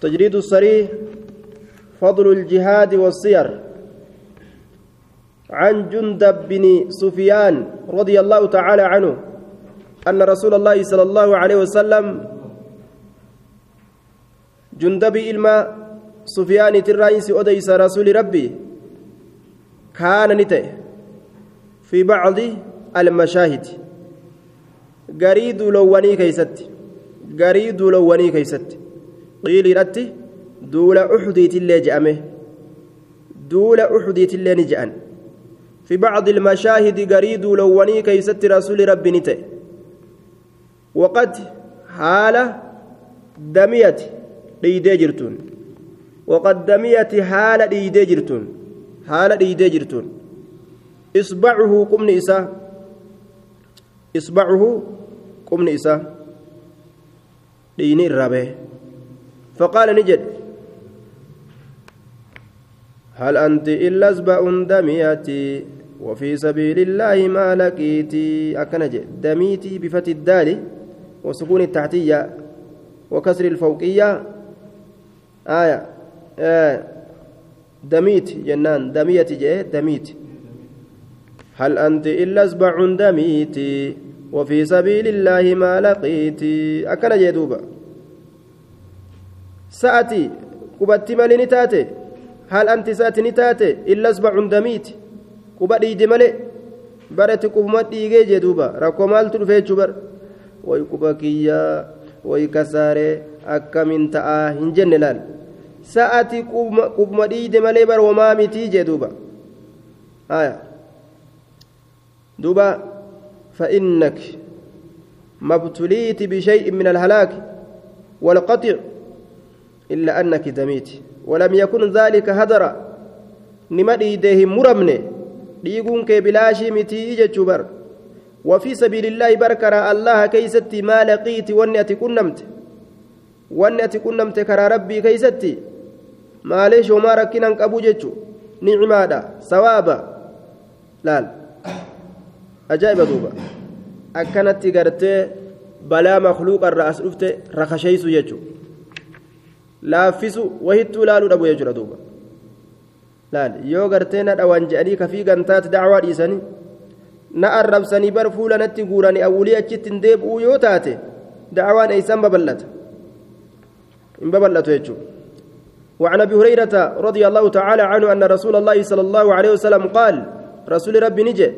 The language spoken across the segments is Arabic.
تجريد الصريح فضل الجهاد والسير عن جندب بن سفيان رضي الله تعالى عنه أن رسول الله صلى الله عليه وسلم جندب إلما سفيان الرئيس أديس رسول ربي كان نته في بعض المشاهد. لوني كيست قريد لوني كيست قيل رتي دول أحديت اللي جأمه دول أحديت اللي نجأن في بعض المشاهد قريد لوني كيست رسول ربي نته وقد حال دميت dhiidee jirtuun. Waqaddamiyati haala dhiidee jirtuun. Haala dhiidee jirtuun. Isbacuhu qubni isaa. Isbacuhu qubni isaa dhiini irraa ni jedhe. هل أنت إلا أسبع دميتي وفي سبيل الله ما لقيتي دميتي بفتح الدال وسكون التحتية وكسر الفوقية آية آه دميت جنان دميت جاء دميت هل أنت إلا أسبع دميت وفي سبيل الله ما لقيت. أكن جدوبا سأتي. كبت مالي تاتي هل أنت سأتي نتاتي إلا أسبع دميت. كبت إيدي مالي. برت كبمت إيجي جدوبا ركو مال تلفيت شبر ويكبكيا ويكساري jenne laal sa'ati qubma dhiide malee bar wamaa mitii jee duuba haya duuba فإنك ما ابتليت بشيء من الهلاك والقطع إلا أنك دميت. ولم يكن ذلك هدرا. نمدي ديه مرمني ديقون كي بلاشي متي جتشبر وفي سبيل الله بركر الله كيستي ما لقيت وني كنمت ati qunnamte karaa rabbii keeysatti maalee shoomaa rakkinan qabu jechu nicimaadha sawaaba laal ajaa'iba duuba akkanatti gartee balaa makluuqarra as dhufte rakasheysu jechu laaffisu wahittuu laaluu dhabu jechuudha duuba laal yoo gartee na dhawan je'anii kafii gantaati dacwaa dhiisanii na arrabsanii bar fuula natti guuranii awulii achitti hin deebi'uu yoo taate dacwaan eeysan babal'ata ببلته وعن ابي هريره رضي الله تعالى عنه ان رسول الله صلى الله عليه وسلم قال رسول ربي نجي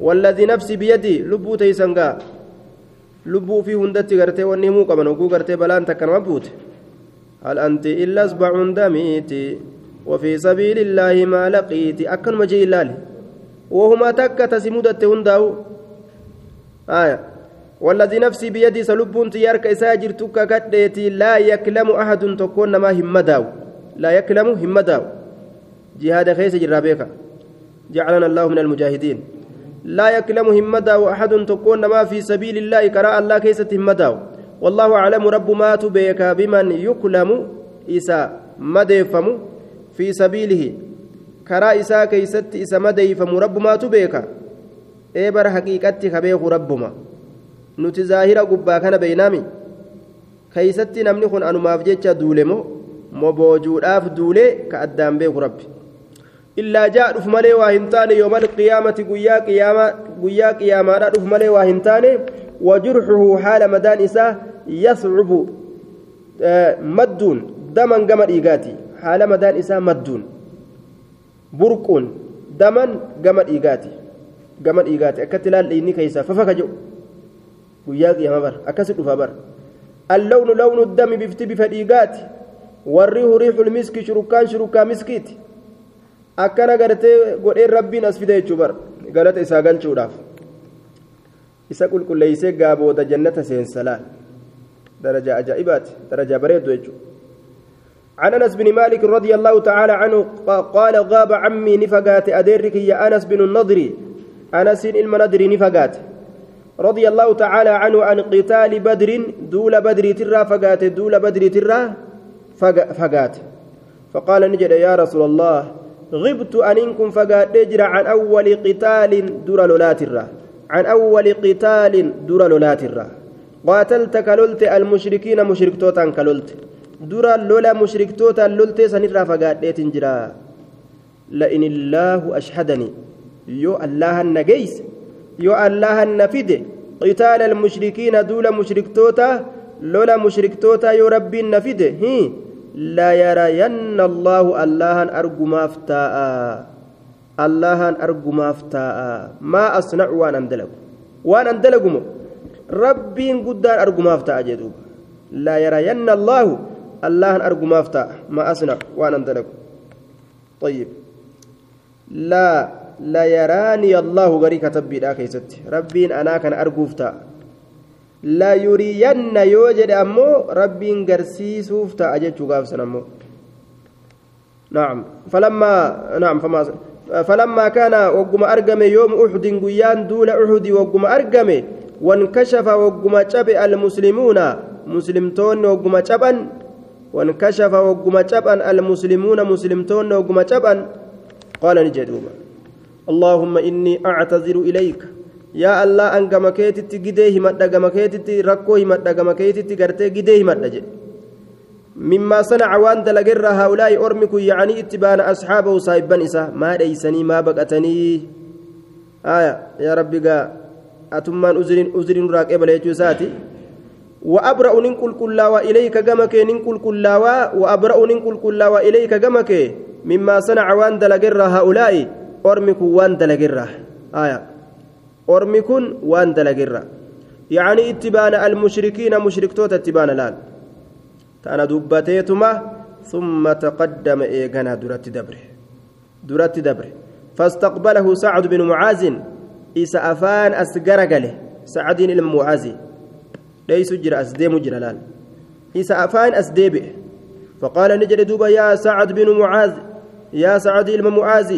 والذي نفسي بيدي لبو تيسنغا. لبو في هندتي غرتي ونيمو كمان وكو غرتي بلان تكن مبوت. هل أنت إلا أصبع دميتي وفي سبيل الله ما لقيت. أكن مجي لالي وهما تك تسمودت هنداو. آية. والذي نفسي بيدي سلبون تيارك إساجر تكا كديتي لا يكلم أحد تكون ما همداو. لا يكلم همداو. جهاد خيس جرابيكا. جعلنا الله من المجاهدين. لا يكلم همداو أحد تكون ما في سبيل الله كراء الله كيسة همداو. والله أعلم رب ما تبيك بمن يكلم إسا مديفم في سبيله. كراء إسا كيست إسا مديفم رب ما تبيك. إبر حقيقتي خبيخ ربما. nuti zaahira gubbaa kana beeynaami keeysatti namni kun anumaaf jecha duule moo moboojuudhaaf duulee ka addaan beeku rabbi hin taane yoomal qiyaamati guyyaa qiyaamaadha dhuf malee waa hin taane wajurxuhu haala madaan isaa yascubu madduun daman gama dhiigaati haala madaan isaa madduun burquun daman gama dhiigaati gama dhiigaati akkatti ilaalla inni keeysaa fafaka jedhu guyyaa qiyaama bar akkasi dhufa bar allawnu lawnu dami bifti bifa dhiigaati warriihu riixul miski shurukkaan shurukkaa miskiiti akkana gartee godheen rabbiin as fide jechuu bar galata isaa galchuudhaaf. Isa qulqulleeysee gaabooda jannata seensa laal. درجة أجائبات درجة بريد وجه عن أنس بن مالك رضي الله تعالى عنه قال غاب عمي نفقات أديرك يا أنس بن النضر أنس المندر نفقات رضي الله تعالى عنه عن قتال بدر دول بدر ترى فقات دول بدر ترى فقات فقال نجد يا رسول الله غبت أنكم فقات نجر عن أول قتال دور لولات عن أول قتال دور لولات الرّ قاتلت كللت المشركين مشركتوتا كللت. درا لولا مشركتوتا للت سنرى فقادت جرا لئن الله أشهدني. يو الله النجيس. يو الله النفد قتال المشركين دول مشركتوتا لولا مشركتوتا يو ربي النفد هي. لا يرين الله الله أرجو مفتاء الله أرجو مفتاء ما أصنع وأنا أندلق. وأنا أندلق ربي قدار أرجو مفتاء جدوب لا يرين الله الله أرجو مفتاء ما أصنع وأنا أندلق. طيب. لا لا يراني الله غري كتب بلا كيست ربين أنا كان لا يرين يوجد أمو ربين قرسيسوفتا أجد شغاف سنمو. نعم. فلما نعم فما فلما كان وقم أرقم يوم أحد قيان دول أحد وقم أرقم وانكشف وقم شبع المسلمون مسلمتون وقم شبا وانكشف وقم شبا المسلمون مسلمتون وقم شبا قال نجدوبا اللهم إني أعتذر إليك يا الله أنك مكيتتي قديه مدى مكيتتي ركوه مدى مكيتتي قرتي قديه مدى مما صنع وان دلقر هؤلاء أرمك يعني اتبان أصحابه صاحبا إسا ما ليسني ما بقتني آية يا ربي قا أتمان أزرين أزرين راكب ليجو ساتي وأبرأ ننقل كلا وإليك جمك ننقل كلا وأبرأ ننقل كلا وإليك جمك مما صنع وان دلقر هؤلاء kun waan dalagirra aya. Ormi kun waan dalagirra. Yacni itti baana almushrikiina mushriktoota itti baana laal? ثم تقدم إيغانا درت دبره درت دبره فاستقبله سعد بن معاذ إسا أفان أسقر قاله سعد بن معاذ ليس جرى أسديم جرلال إسا أفان أسديبه فقال نجد دوبا يا سعد بن معاذ يا سعد بن معاذ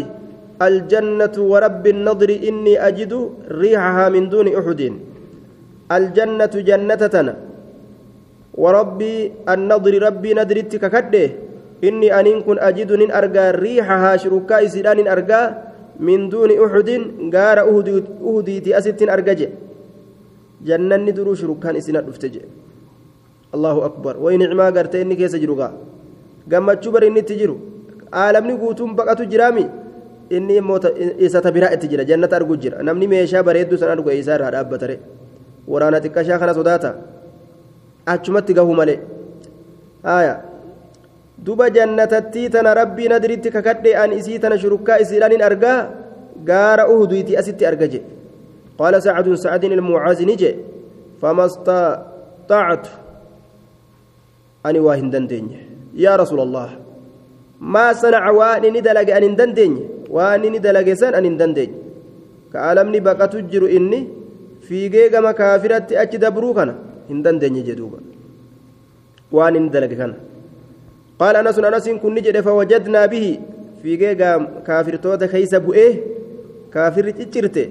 الجنة ورب النضر إني أجد ريحها من دون أحد. الجنة جنتنا وربي النضر ربي ندرت ككده إني أن كن أجد نن أرجى ريحها شركاء سيدان أرجى من دون أحد. غار أهدي أست أرجى جنة ندرو شركان إسناد دفتجي الله أكبر. وإنعما قرت إني كيس gammachuu bari inni itti jiru aalamni guutuun baqatu jiraami inni immoo isa ta biraa itti jira jannata argu jira namni meeshaa bareedduu san argu isaa irraa dhaabbatare waraana xiqqashaa kana sodaata achumatti gahu malee haya duba jannatattii tana rabbii nadiritti kakadhe an isii tana shurukkaa isiidhanin argaa gaara uhuduyti asitti arga je qaala sacdun sacdin ilmucaasi ni je fama staطactu ani waa hin dandeenye yaa rasuula allah inni dalage an hin dandeenye waan inni dalage san an hin dandeenye ka alamni baqatu jiru inni fiigee gama kaafiratti achi dabruu kana hin dandeenye jedhuuba waan inni dalage kana qaala anasun anasin kun ni jedhe fawajadnaa bihi fiigee kaafirtoota keeysa bu'ee kaafirri ciccirte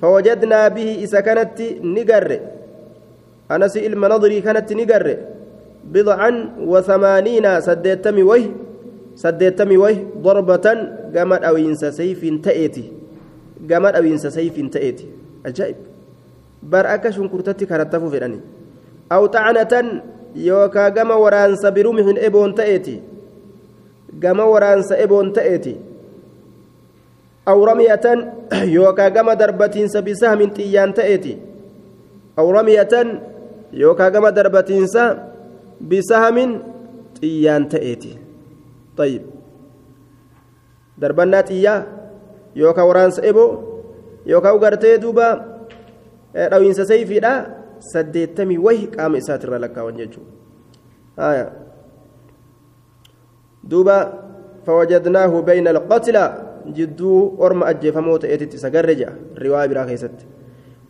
fawajadnaa bihi isa kanatti ni garre anasi ilma nadrii kanatti ni garre bidcan wathamaaniina saddeettami way saddeettami way darbatan gama dhawiinsa sayfiin ta'eeti gama dhawiinsa sayfiin ta'eeti ajaa'ib bar akka shunkurtatti karattafuu fedhani aw xacnatan yookaa gama waraansa birumhin eboon ta'eeti gama waraansa eboon ta'eeti aw ramyatan yookaa gama darbatiinsa bisahmin xiyyaan ta'eeti aw ramyatan yookaa gama darbatiinsa bisahamin xiyyaan ta'eeti طيب darbannaa xiyyaa yookaan waraansa eboo yookaan ugartee duuba dhawiinsa sayfiidha saddeettamii wahi qaama isaatirra lakkaawan jechuudha duuba fawajadnaahu bayna alqatla jidduu orma ajjeefamoo ta'eetitti isa garre jedha riwaa biraa keessatti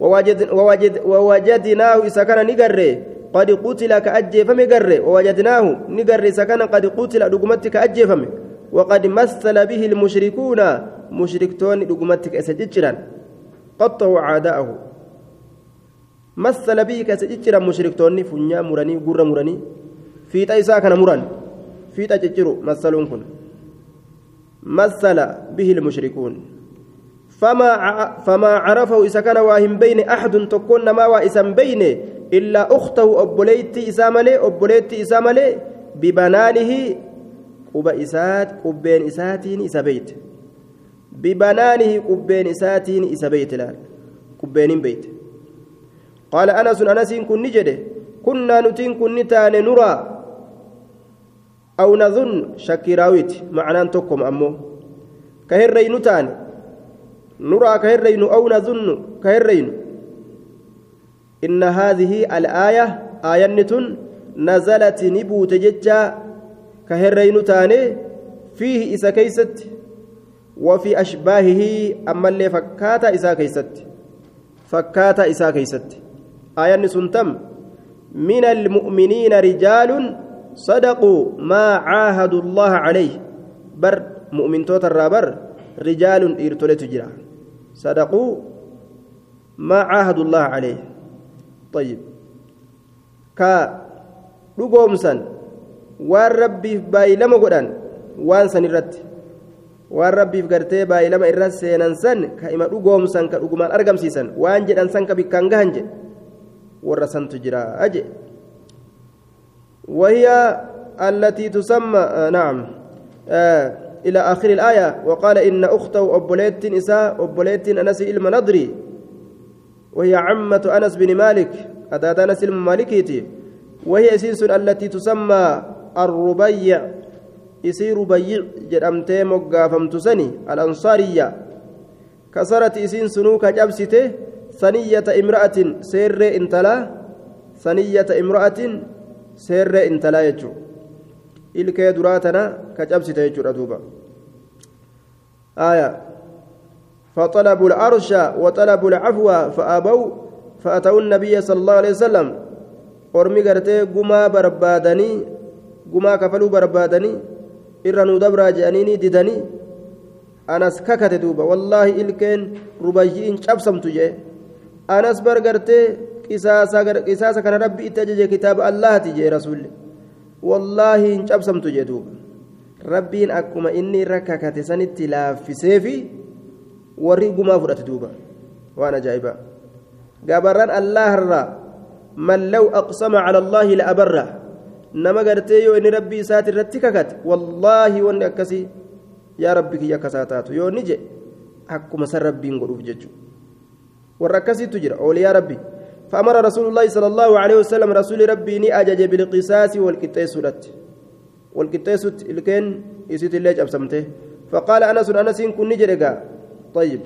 wawajadnaahu isa kana ni garre garre wawajadnaahu ni garre isa kana qad qutila dhugumatti ka ajjeefame وقد مثل به المشركون مشركتون دغمتك أسججران. قطعوا عداءه مثل به كسججرا مشركتون فنيا مرني غر مرني. في تيسا كان مرن. في تججروا مثلون مثل به المشركون. فما فما عرفه إذا كان واهم بين أحد تكون ما وإسم بين isaat qubbeen isaatiin isa beeyte bibanaanihi qubbeen isaatiin isa beeyte laal qubbeeniin beeyte qaala anasun anasiin kun ni jedhe kunnaa nutiin kun ni taane nuraa aw nadun shakkiraawiti macnaan tokkoma ammoo ka herreynu taane nuraa ka herreynu aw nadunnu ka herreynu al'aaya aayanni tun nazalati ni buute jecha ka herreynu taane fiihi isa keeysatti وفي أشباهه أما اللي فكاتا إسا كيست. فكاتا إسا كيست. آية سنتم من المؤمنين رجال صدقوا ما عاهدوا الله عليه. بر مؤمن توت الرابر رجال إرتلت جرا. صدقوا ما عاهدوا الله عليه. طيب. ك دغومسن وان ربي باي لما غدان وان سنرت وان ربي فغرتي باي لما ارسنن سن كيما دغومسن كدغما أرغم سيسن وان جدان سن كبكان غانج ورسن تجرا أجي. وهي التي تسمى آه نعم. آه إلى آخر الآية. وقال إن أخته ابوليت نساء ابوليت أنس إلى نظري وهي عمة أنس بن مالك أتات أنس إلم مالكيتي وهي سنس التي تسمى الربيع moggaafamtu sani alansaariyya kasarat isiin sunuu ka cabsite saniyyata imra'atin seerree intalaa saniyyata imra'atin seerree intalaa jechuu ilkee duraa tana ka cabsite jechuudha duuba آية فطلبوا العرش وطلبوا العفو فأبوا فأتوا النبي صلى الله عليه وسلم أرمي قرتي قما بربادني قما كفلوا بربادني je'aniini didanii anas kakate duuba wallaahi ilkeen rubayyiin cabsamtu jee anas bargartee qisaasa kana rabbi itti ajaje kitaaba allahati jee rasuulli wallaahi hin cabsamtu jee duuba rabbiin akkuma inni irra kakate sanitti laaffiseefi warri gumaa fudhate duuba waan ajaa'ibaa gabarran allaharraa man law aqsama cala allaahi la abarra nama gartee yoo inni rabbii isaati irratti kakate wallaahi wanni akkasii yaa rabbi kiyya akkasaa taatu yoo ni je akkuma san rabbiin godhuuf jechuudha warra akkasiitu jira ooliyaa rabbi فأمر رسول الله صلى الله عليه وسلم رسول ربي ني أجج بالقصاص والقطيس والقطيس الكن يسيت الليج أبسمته فقال أنس أنس كن نجرقا طيب.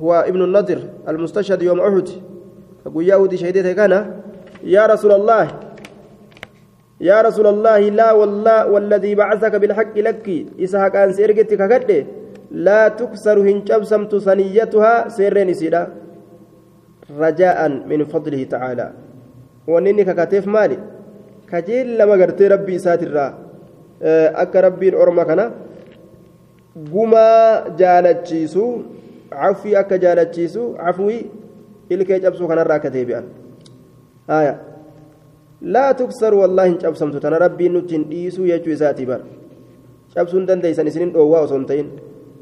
هو ابن النضر المستشهد يوم أحد. أقول يهودي شهيدته كان يا رسول الله يا رسول الله لا والله والذي بعثك بالحق لك إسحاق أن سيرجتك كده لا تكسر هنجب سمت ثنيتها سيرين سيدا. رجاء من فضله تعالى. ونني ككتف مالي. كجيل لما قرت ربي ساتر أك ربي أرمى كنا قما جالتشيسو عفي أك جالتشيسو عفوي إلكي جبسو كان راكتي بيان آية لا تكسر والله إن شبسمت تنا ربي نتين ديسو يجو ذاتي بر شبسون دنديسن سنين أووا وسنتين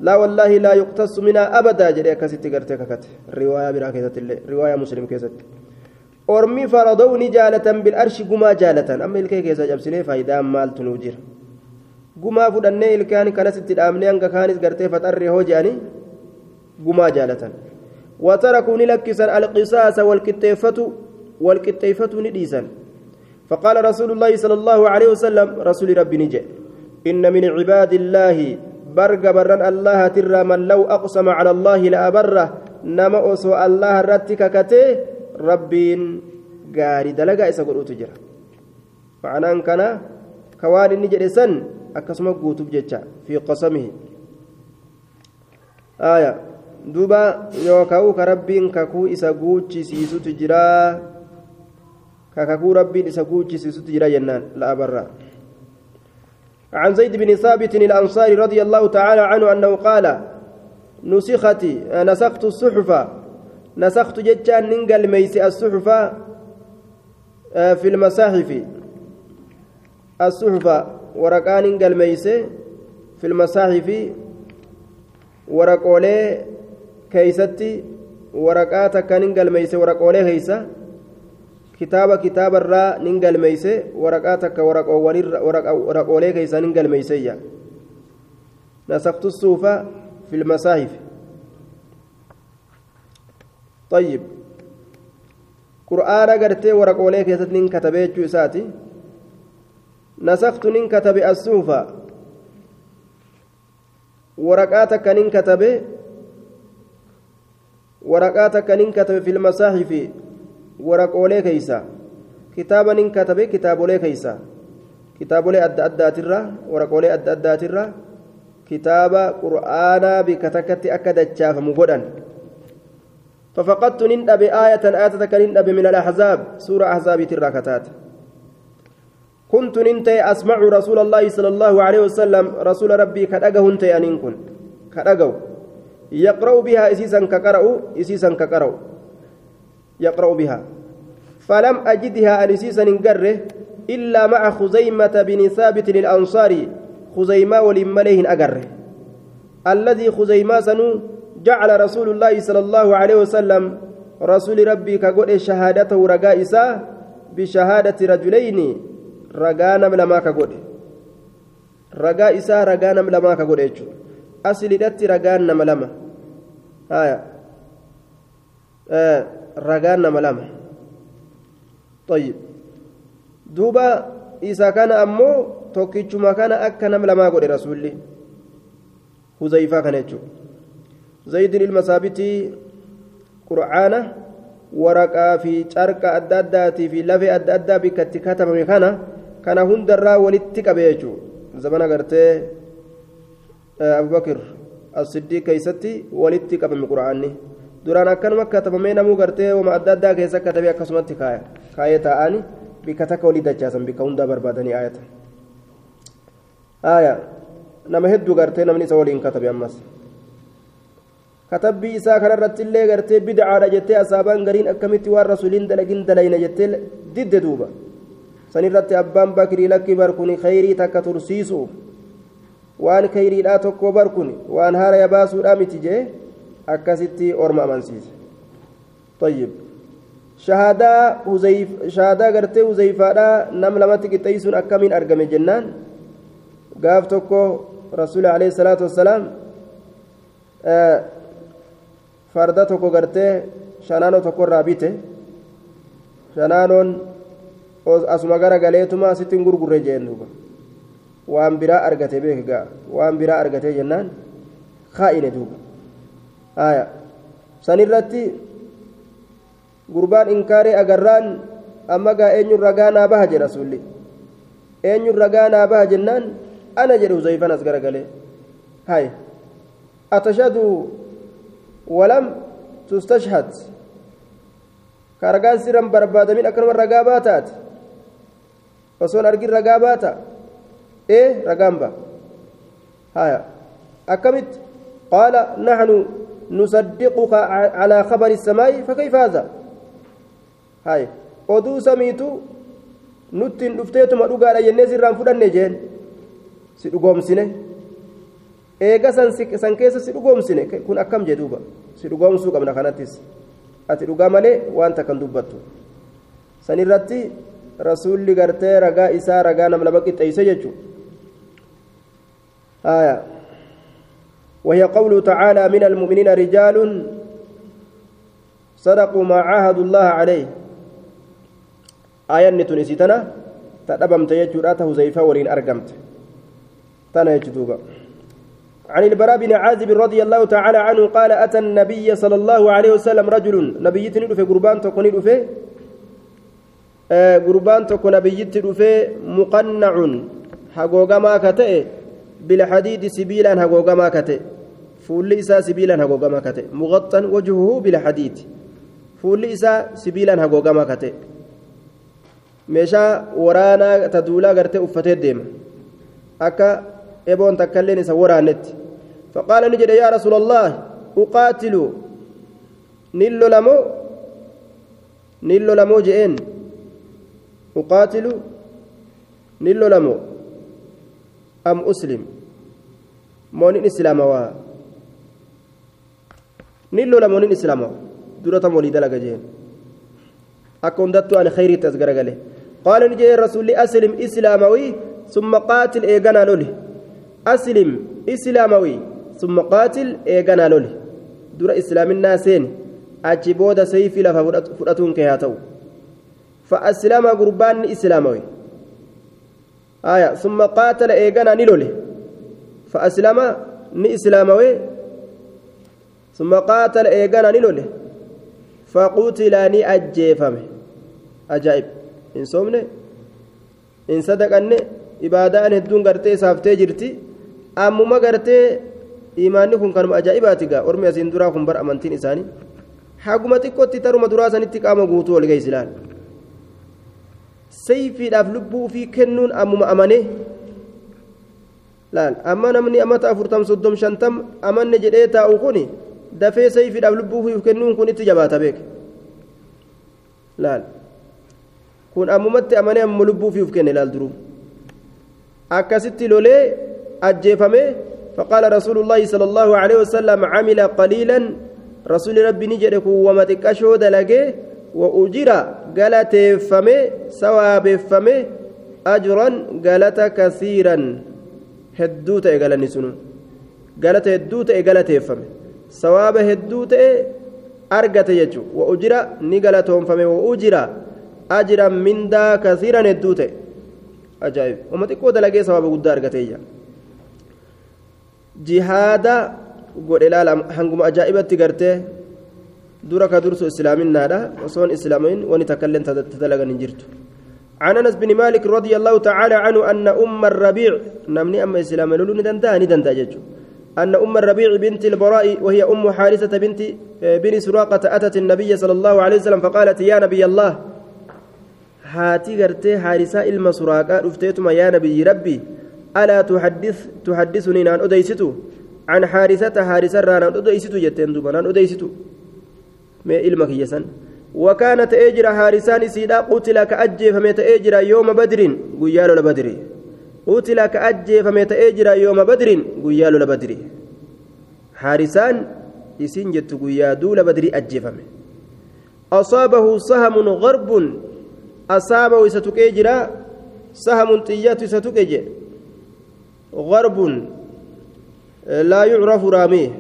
لا والله لا يقتص منها أبدا جري كاسيتي غرتي ككت رواية براكزة الله رواية مسلم كيست أرمي فرضوني جالة بالأرش قما جالة أما الكي كيسا جبسني فايدا مال تنوجر قما فدني الكان كنست الأمني أنك كانت غرتي فتري هو جاني قما جالة وتركوا لكسر القصاص والكتيفة والكتيفة نديسا فقال رسول الله صلى الله عليه وسلم رسول ربي نجي إن من عباد الله برق برا الله ترى من لو أقسم على الله لأبره نما أسو الله رتك كته ربين قاري دلقا إسا قلوت جرا معنى أن كان كوان نجي سن أكسم قوتب جتشا في قسمه آية دوبا يوكاو كربين ككو إسا قوتشي سيسو تجرا كككو ربي لسكوتش سيسوت جرا جنان لا برا عن زيد بن ثابت الأنصاري رضي الله تعالى عنه أنه قال نسخت نسخت الصحف نسخت جتان ننقل ميس الصحف في المصاحف الصحف ورقان ننقل ميس في المصاحف ورقولي كيستي ورقاتك ننقل ميس ورقولي هيسه kitaaba kitaabarraa nin galmeeyse waraqaa takka waraqoolee keeysaa nin galmeeyseeyya nasaktu suufa fi lmasaahif طيب قرآن قرتي ورقولي كيست نين كتبه جوساتي نسخت نين كتب السوفا ورقاتك نين كتبه ورقاتك نين كتب في المصاحف. ورقولي كيسا. كتابا نين كتب كتابولي كيسا. كتابولي أدى أداترا. ورقولي أدى أداترا. كتاب قرآن بكتكت أكد الشاف مغدا ففقدت نندب آية آية كنندب من الأحزاب. سورة أحزاب الراكتات كنت ننتي أسمع رسول الله صلى الله عليه وسلم رسول ربي كدأجه انتي أنين كن كدأجه. يقرأ بها إسيسا كقرأ إسيسا كقرأ يقرأ بها. فلم أجدها أنسيسا نقره إلا مع خزيمة بن ثابت الأنصاري خزيمة ولمليه أقره. الذي خزيمة سنو جعل رسول الله صلى الله عليه وسلم رسول ربي كقول شهادته رجاء بشهادة رجلين ragaa nam lamaa ka godhe ragaa isaa ragaa nam lamaa ka godhe jechuudha asilidhatti ragaan nama lama haya nama lama طيب duuba isa kana ammoo tokkichuma kana akka nam lamaa godhe rasuulli huzayfaa kana jechuudha zaydin ilma saabitii qur'aana waraqaa fi carqa adda addaatii fi lafee adda addaa bikka itti katabame kana kana hundarraa walitti qabe jechuudha zamana gartee abubakir as-siddiiq keessatti walitti qabame quraanni duraan akkanuma katabamee namuu gartee wama adda addaa keessa katabee akkasumatti kaayee taa'anii bikka takka walii dachaasan bikka hundaa barbaadanii ayata aya nama hedduu gartee namni isa waliin katabe ammas katabbii isaa kanarratti illee gartee bidcaadha jettee asaabaan gariin akkamitti waan rasuuliin dalagin dalayna jettee didde duuba sanirratti abbaan bakrii lakki barkuni khayrii takka tursiisuuf waan khayriidhaa tokko barkuni waan haaraya baasuudhaa miti jee akkasitti orma amansiise طيب shahaadaa huzayf shahaadaa gartee huzayfaadhaa nam lamatti qixxeessuun akkamiin argame jennaan gaaf tokko rasuuli alayhi salaatu wassalaam farda tokko gartee shanaanoo tokkorraa bite shanaanoon asuma gara galeetuma asitti hin gurgurre jeen duuba waan biraa argate beeka waan biraa argate jennaan kaa'ine duuba haya sanirratti gurbaan inkaaree agarraan amma gaa eenyun ragaa naa baha jedha sulli eenyun ragaa naa baha jennaan ana jedhe huzayfan as garagalee hay atashhadu walam tustashhad ka ragaan siran barbaadamin akkanuma ragaa baataati osoon argin ragaa baata ee ragaan ba haya akkamitti qaala naxnu nusaddiquka calaa khabari الsamaa'i fakayfa haza hay oduu samiitu nuttiin dhufteetuma dhugaadha jennee sirraan fudhanne jeen si dhugoomsine eega san keessa si dhugoomsine kun akkam jee duuba si dhugoomsuu qabna kanattis ati dhugaa malee waan takkan dubbattu san rasuulli gartee ragaa isaa ragaa nam lama qixxeeyse jechuudha وهي قوله تعالى من المؤمنين رجال صدقوا ما عاهدوا الله عليه آية نتنسيتنا تدبمت يجوراته زيفا ولين أرقمت تنا يجدوبا عن البراء بن عازب رضي الله تعالى عنه قال أتى النبي صلى الله عليه وسلم رجل نبي في قربان تكوني في قربان تكون نبي في مقنع حقوقما كتئ بالحديد سبيلا حقوقما كتئ فول إسا سبيلا حقوقما كتئ مغطى وجهه بالحديد فول إسا سبيلا حقوقما كتئ meeshaa waraanaa ta duulaa gartee uffatee deema akka eboon takkailleen isa waraannetti faqaala ni jedhe yaa rasuula allah uqaatilu nin lolamoo nin lolamoo je'een nin lolamoo am uslim moo nin islaamawaa nin lolamoo nin islaamawa dura tam walii dalaga jeen akka hundattuu ani khayriitti as garagale qaala ni jedhe rasuulli aslim islaamawii summa qaatil eeganaa loli aslim islaamawii summa qaatil eeganaa loli dura islaaminaa seeni achi booda sayfii lafa fudhatuun kee haa ta'u فأسلم قربان إسلاموي آية ثم قاتل إيغانا نلولي فأسلم ني إسلاموي ثم قاتل إيغانا نلولي فقتل ني أجيفمه أجائب إن صومني إن صدقني ammuma gartee imaanni kun kanuma ajaa'ibaati gaa ormi asiin duraa kun bar amantiin isaanii haguma xiqqootti taruma duraa sanitti qaama guutuu ol geessi laal ofii kennuun ammuma amane laal amma namni amata afurtam soddom shantam amanne jedhee taa'u kun dafee sayfiidhaaf lubbuu ofii kennuun kun itti jabaata beek laal kun ammumatti amane amma lubbuu ofii kenne laal duruu akkasitti lolee ajjeefame فقال رسول الله صلى الله عليه وسلم عمل قليلا رسول ربي نجد وما تكشو دلقه وأجر قالت فمي سواب فمي أجرا قالت كثيرا هدوت إقالني سنو قالت هدوت إقالت فمي سواب هدوت أرقت يجو وأجر نقالتهم فمي وأجر أجرا من دا كثيرا هدوت ajaa'ib. Uma xiqqoo dalagee sababa guddaa argateeyya jihaada godhe laala hanguma ajaa'ibatti gartee dura ka dursu islaaminaadha osoon islaamayn wani takkailleen tadalagan jirtu عن انس بن مالك رضي الله تعالى عنه ان ام الربيع namni ammas islaama loluu nidanda'a nidanda'a jechuu ان ام الربيع بنت البراء وهي ام حارثه بنت بن سراقه اتت النبي صلى الله عليه وسلم فقالت يا نبي الله haatii gartee haarisaa ilma suraaqaa dhufteetuma yaa nabiyyi rabbi alaa tuhaddisuni naan odeysitu an haarisata haarisarraa naan odeysitu jetteen duuba naan odeysitu mee ilma kiyyasan وكان تأجر هارسان سيدا قتل كأجف متأجر يوم بدر قيال لبدر. قتل كأجف متأجر يوم بدر قيال لبدر. هارسان يسين جت قيادو لبدر أجفم أصابه سهم غرب أصابه ستكي جرا سهم طيات ستكي جي غرب لا يعرف راميه.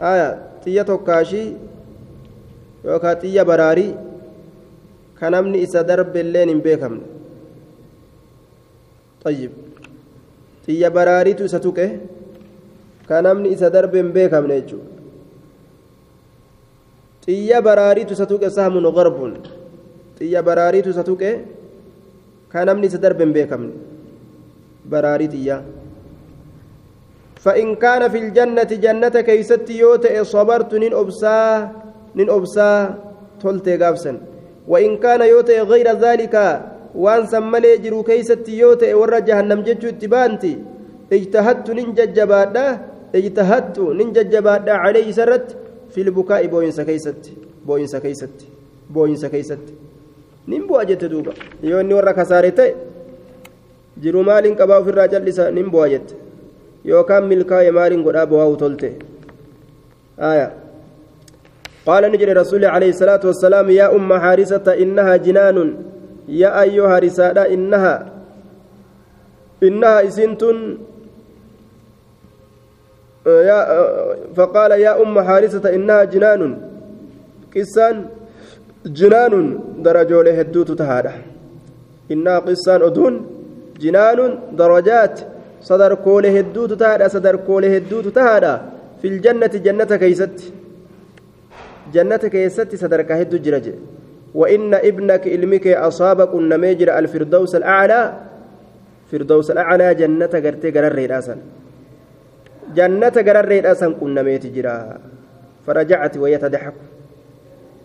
آية. طية براري ستكي كنمني إسا درب بيكم نيجو طية براري ستكي سهم غرب xiyya baraariitu isa tuqe ka namni isa darbe hin beekamne baraarii xiyyaa فإن كان في الجنة جنة كيست يوتئ صبرت نين أبسا نين أبسا تلتي قابسا وإن كان يوتئ غير ذلك وأن سملي جرو كيست يوتئ ور جهنم جتشو اتبانتي اجتهدت nin jajjabaadha اجتهدت nin jajjabaadha عليه سرت في البكاء booyinsa keessatti booyinsa keessatti booyinsa keessatti jette duuba yoo inni warra kasaare ta'e jiru maaliin qabaa ofirraa callisa nin bu'a jette yookaan milkaa'e maaliin godhaa bu'aa tolte آية. قال ni jedhe رسول عليه الصلاة والسلام يا أم حارسة إنها جنان. يا أيها رسالة إنها إنها إسنت يا فقال يا أم حارسة إنها جنان. قسان جنان درجوله هدوت تهادا إنها قصان أدون جنان درجات هدوت تهادا صدر كوله هدوت تهادا في الجنة جنة كيست. جنة كيست صدر كهد جرج. وإن ابنك علمك أصابك النميجر الفردوس الأعلى. فردوس الأعلى جنة قرتي قرر رأسا جنة قرر رأسا كنا ميتجرا فرجعت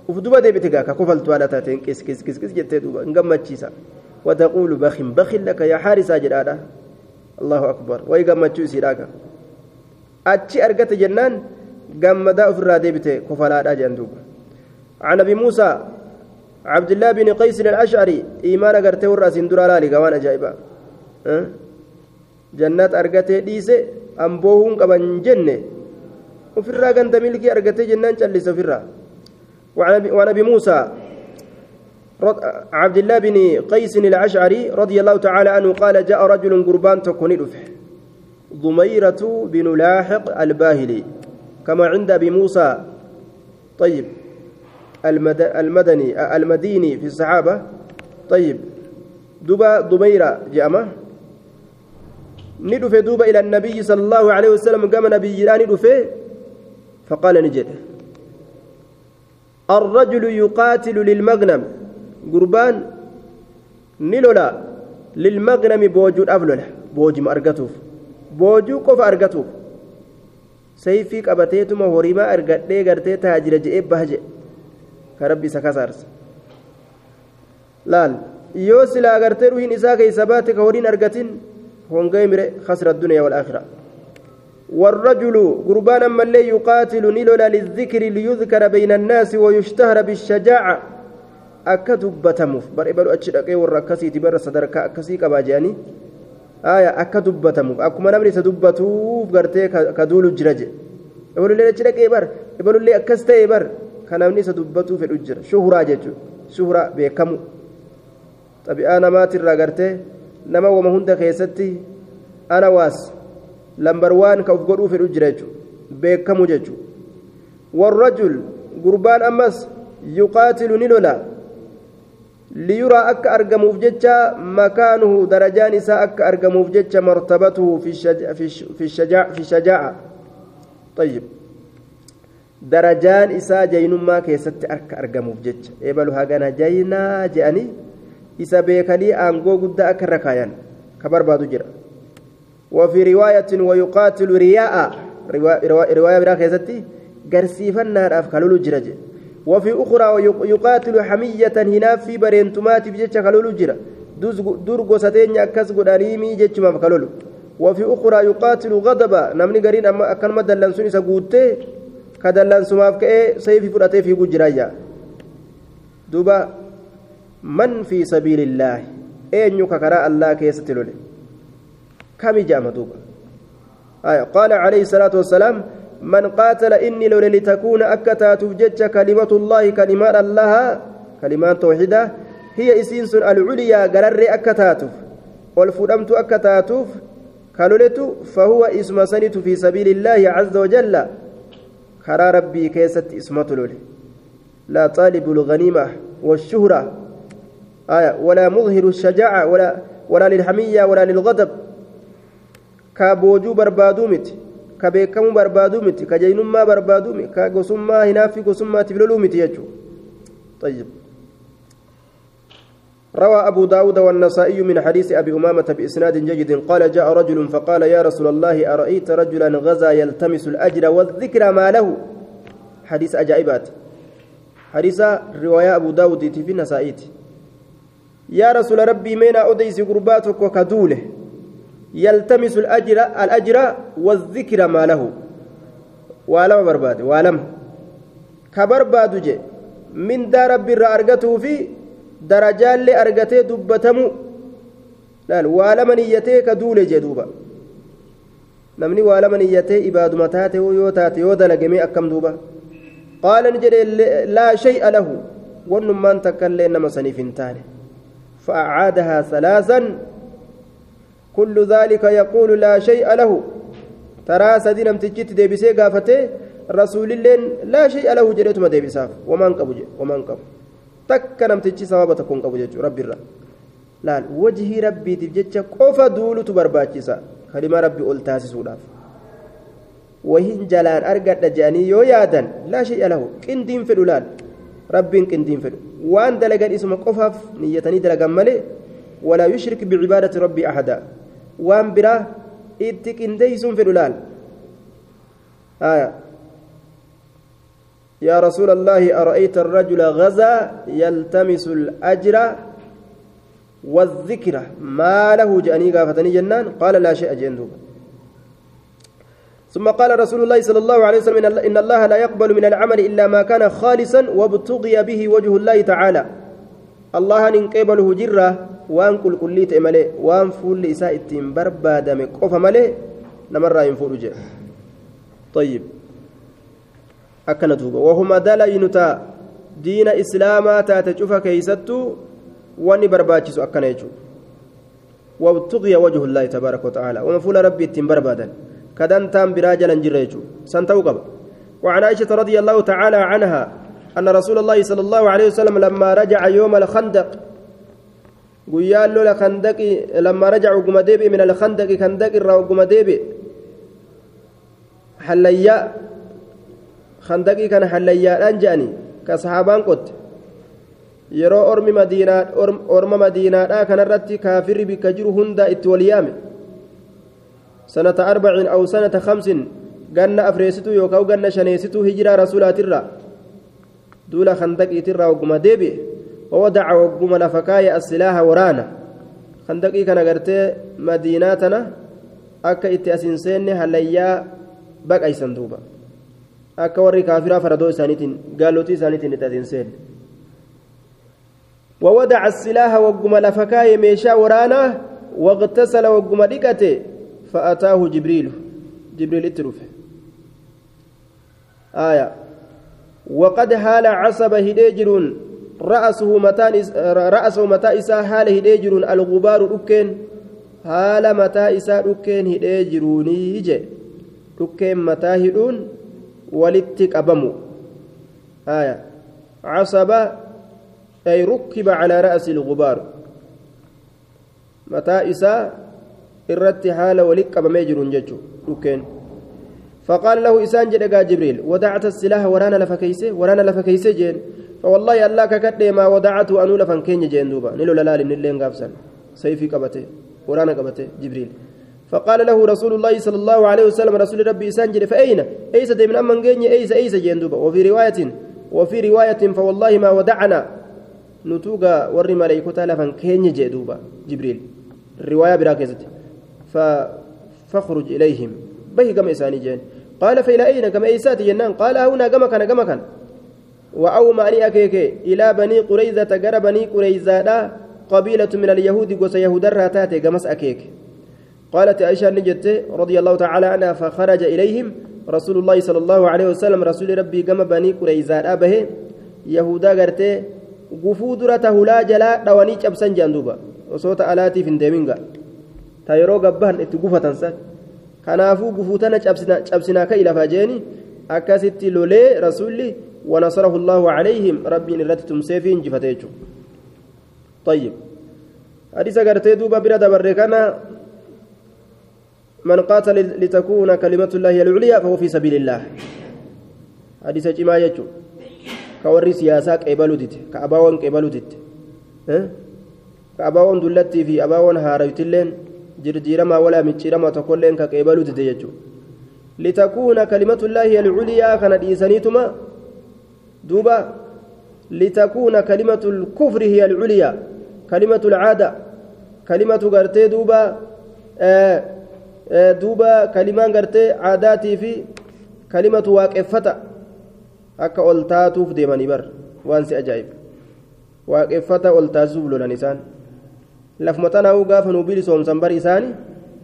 ufduba deebite gaa ka kofaltu haala taateen qis qis qis qis jettee duuba hin gammachiisa wataquulu bakin bakin laka yaa haarisaa jedhaadha allahu akbar. Wayi gammachuu isiidhaaga achi argate jennaan gammadaa ofirraa deebite kofalaadha jedhan duuba. عن ابي موسى عبد الله بن قيس الاشعري ايمان غرتي ورا سين درا لالي غوان أه؟ جنات ارغتي ديسه امبوهون قبن جنة وفرا غند ملكي ارغتي جنان چلس فرا وعن ابي موسى عبد الله بن قيس الأشعري رضي الله تعالى عنه قال جاء رجل قربان تكون ضميرة بن لاحق الباهلي كما عند أبي موسى. طيب. المدني المديني في الصحابة. طيب. دبا ضميرة جامة ندفه دوبا إلى النبي صلى الله عليه وسلم قام نبي جيران ندفه فقال نجد الرجل يقاتل للمغنم. قربان نلولا للمغنم بوجود أفلولا بوجم أرقتوف boojuu qofa argatuuf sayfii qabateetuma horimaa argadhee gartee taajira je'ee baha jedhe ka rabbi isa kasaarse laal yoo silaa gartee ruhiin isaa keeysa baate ka horiin argatin hongee mire khasra addunyaa walaakhira والرجل قربان من لي يقاتل نلولا للذكر ليذكر بين الناس ويشتهر بالشجاعة أكتبتموف بر إبلو أتشرقي والركسي تبر صدرك أكسي كباجاني aya akka dubbatamuuf akkuma namni isa dubbatuuf gartee ka duulu jira je ibalullee achi dhaqee bar ibalullee akkas ta'e bar ka namni isa dubbatuu fedhu jira shuhuraa jechuudha shuhuraa beekamu xabi'aa namaatirraa gartee nama wama hunda keessatti ana waas lambar waan ka uf godhuu fedhu jira jechuudha beekamu jechuudha warrajul gurbaan ammas yuqaatilu ni lola ليرى أك أرجموف جتة مكانه درجان إساء أك أرجموف جتة مرتبته في الشجاعة في الشجاعة في الشجاعة طيب. درجان إساء جينما كيست أك أرجموف جتة إبلو هاجنا جينا جاني إساء بيكلي أنجو قد أك ركايان. كبر بادو جرا وفي رواية ويقاتل رياء رواية رواية برا كيستي قرسيفا نار أفكالولو جرجي وفي أخرى يقاتل حمية هنا في برينتمات بجتش كالولو جرا درغو ستين أكس قدانيمي جتش ما كالولو. وفي أخرى يقاتل غضبا. نمني قرين أما أكلمة دلنسون إسا قوتي كدلنسو ماف كأي سيفي فرأتي في قجرايا دوبا من في سبيل الله؟ أين يككراء الله كيستلولي كم جامة دوبا. آية. قال عليه الصلاة والسلام من قاتل إني لولا لتكون أكتات جج كلمة الله كلمات الله كلمات توحيدة هي إسينس العليا قرر أكتات والفرمت أكتات كالولت فهو إسم سنت في سبيل الله عز وجل. خرى ربي كيست إسمة لولي. لا طالب الغنيمة والشهرة. آية ولا مظهر الشجاعة ولا ولا للحمية ولا للغضب. كابوجو بربادومت. Ka beekamuu barbaaduu miti ka jaynummaa barbaaduu miti ka gosummaa hinaafi gosummaatiif loluu miti jechuudha. روى أبو داود والنسائي من حديث أبي أمامة بإسناد جيد قال جاء رجل فقال يا رسول الله أرأيت رجلا غزا يلتمس الأجر والذكر ما له حديث أجائبات حديث رواية أبو داود في النسائي يا رسول ربي مين أديس قرباتك وكدوله يلتمس الأجر الأجر والذكر ما له ولم برباد ولم كبرباد جي من دار رب أرجته في درجات لأرجته دبتمو لا ولم نيته كدول جدوبا namni waa lama niyyatee ibaaduma taate yoo taate yoo dalagame akkam duuba qaala ni jedhe laa shay'a lahu wannummaan takka illee nama saniif hin taane fa'acaadahaa salaasan كل ذلك يقول لا شيء له. ترى سدي نمتجت ديبسي غافته رسول الله لا شيء له جريتما ديبساف ومن قبو ومن قبو. تك نمتجي سوابة تكون قبو ربي الرا لا وجه ربي تبجتش قوفا دولو تبرباچسا كلمة ربي أولتاسي سوداف. وهن جلان أرقد جاني يو يادن. لا شيء له. كندين فدو لال. ربين كندين فدو. وان دلقان اسم قفاف نيتني دلقان ولا يشرك بعبادة ربي أحدا. Waan biraa itti qindeeysuun fedhu laal? يا رسول الله أرأيت الرجل غزا يلتمس الأجر والذكر ما له جاني قافتني جنان قال لا شيء جندوب ثم قال رسول الله صلى الله عليه وسلم إن الله لا يقبل من العمل إلا ما كان خالصا وابتغي به وجه الله تعالى الله إن قبله جرة waan qulqullii ta'e malee waan fuulli isaa ittiin barbaadame qofa malee namarraa hin fuudhu jedhe طيب akkana duuba wahuma dalaynuta diina islaamaa taate cufa keeysattu wanni barbaachisu akkana jechuudha وابتغي وجه الله تبارك وتعالى ومفول ربي التم بربادا كدن تام براجلا جريجو سنتوقب وعن عائشة رضي الله تعالى عنها أن رسول الله صلى الله عليه وسلم لما رجع يوم الخندق قيال له خندق لما رجعوا قم من الخندق خندق الرو قم حليا خندقي كان حليا أنجاني كصحابان قد yeroo ormi madiinaa orma madiinaadhaa kanarratti kaafirri bikka jiru hunda itti wal yaame sanata arbacin aw sanata kamsin ganna afreessituu yookaan ganna shaneessituu hijiraa rasuulaatirraa wagguma deebi'e wawadaca wagguma lafa kaaya assilaaha waraana kandaqii kana gartee madiinaa tana akka itti asin seenne halayyaa baqaysan duuba akka warri kaafiraa faradoo isaaniitiin gaallotii isaaniitiin itti asin seenne وودع السلاح وقم لفكاي ميشا ورانا واغتسل وقم ديكته فأتاه جبريل جبريل اترف آية وقد هال عصب هديجرون. رأسه متى رأسه متى إسا هال الغبار ركين. هال متى إسا ركين هديجروني يجي ركين متى هدون. ولتك أبمو. آية. عصب. أي ركب على رأس الغبار. متى حال ولك بميجر ججو. لكين فقال له إسان جدقا جبريل ودعت السلاح ورانا لفكيسه ورانا لفكيسه جين. فوالله الله ككد ما ودعته أنو لفن كين جين دوبا. نلو سيفي قبته ورانا قبته جبريل. فقال له رسول الله صلى الله عليه وسلم رسول ربي إسان جري فأين؟ أيس من أمن جيني؟ أيس أيس جين دوبا. وفي رواية وفي رواية فوالله ما ودعنا. نتوغا وري ملائكتا لفن كين جدوبا جبريل. الرواية براكزت فاخرج إليهم. به كما إساني جين. قال فإلى أين؟ كما إيسات جنان. قال هنا كما كان كما كان. وأوما أني أكيك. إلى بني قريزة قرى بني قريزة قبيلة من اليهود قوس يهود الراتات قمس أكيك. قالت عائشة نجت رضي الله تعالى عنها فخرج إليهم رسول الله صلى الله عليه وسلم. رسول ربي قم بني قريزة أبه يهودا قرتي gufuu dura tahulaa jalaa dhawanii cabsan jedhan duuba osoo ta'alaatiif hin ta itti gufatan san kanaafuu gufuu tana cabsinaa ka ilafaa jeeni akkasitti lolee rasuulli ونصره الله عليهم ربي نرت تمسيفين جفتيجو طيب حديث قرتي دوبا برد بركنا من قاتل لتكون كلمة الله العليا فهو في سبيل الله حديث جماعة يجو siyaasaa qeebaluutite ka abaawoon qeebaluutitte ka abaawoon dullattii fi abaawoon haarawtilleen jirjiiramaa walaa micciiramaa tokkolleen ka qeebaluutite jechuudha litakuuna kalimatullaahi alculiyaa kana dhiisaniituma duuba litakuuna kalimatu lkufri hiya alculiyaa kalimatu lcaada kalimatu gartee duuba duuba kalimaan gartee caadaatii fi kalimatu waaqeffata akka ol taatuuf deemanii bar waan si ajaa'iba waaqeffata ol taasisuuf lolan isaan lafuma tanaa'uu gaafa nuu bilisoomsan bar isaani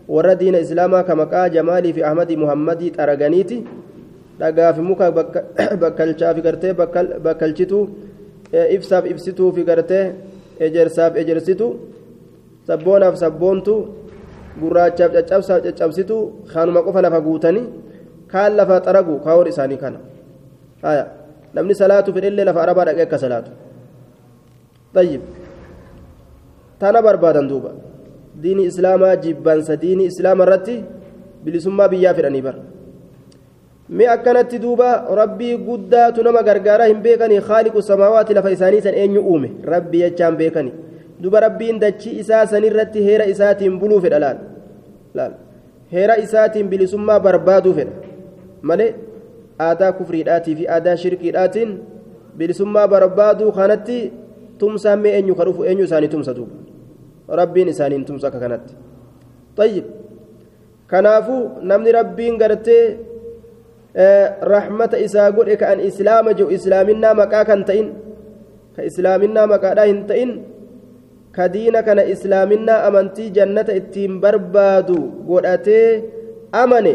warra diina islaamaa ka maqaa jamaalii fi ahmadii muhammadii xaraganiiti dhagaa fi muka bakkalchaa fi gartee bakkalchituu ibsaaf ibsituu fi gartee ejersaaf ejersitu sabboonaaf sabboontu gurraachaaf caccabsaaf caccabsitu kanuma qofa lafa guutanii kaan lafa xaragu kaawwan isaanii kana. namni salaatu fedhellee lafa arabaa dhaqee akka salaatu tayyib tana barbaadan duuba diini islaamaa jibbansa diini islaama irratti bilisummaa biyyaa fedhanii bara mi akkanatti duuba rabbii guddaatu nama gargaaraa hin beekanii haaliqu samaawaati lafa isaanii san eenyu uume rabbii jechaan beekanii duba rabbiin dachii isaa sanirratti heera isaatiin buluu fedha laal laal heera isaatiin bilisummaa barbaaduu fedha malee aadaa kufriidhaatii fi aadaa shirkiidhaatiin bilisummaa barbaaduu kanatti tumsaan mee eenyu kadhufu eenyu isaanii tumsa duuba rabbiin isaaniin tumsa akka kanatti tayyib kanaafuu namni rabbiin gartee rahmata isaa godhe ka an islaama jiru islaaminaa maqaa kan ta'in ka islaaminaa maqaadhaa hin ta'in ka diina kana islaaminaa amantii jannata ittiin barbaadu godhatee amane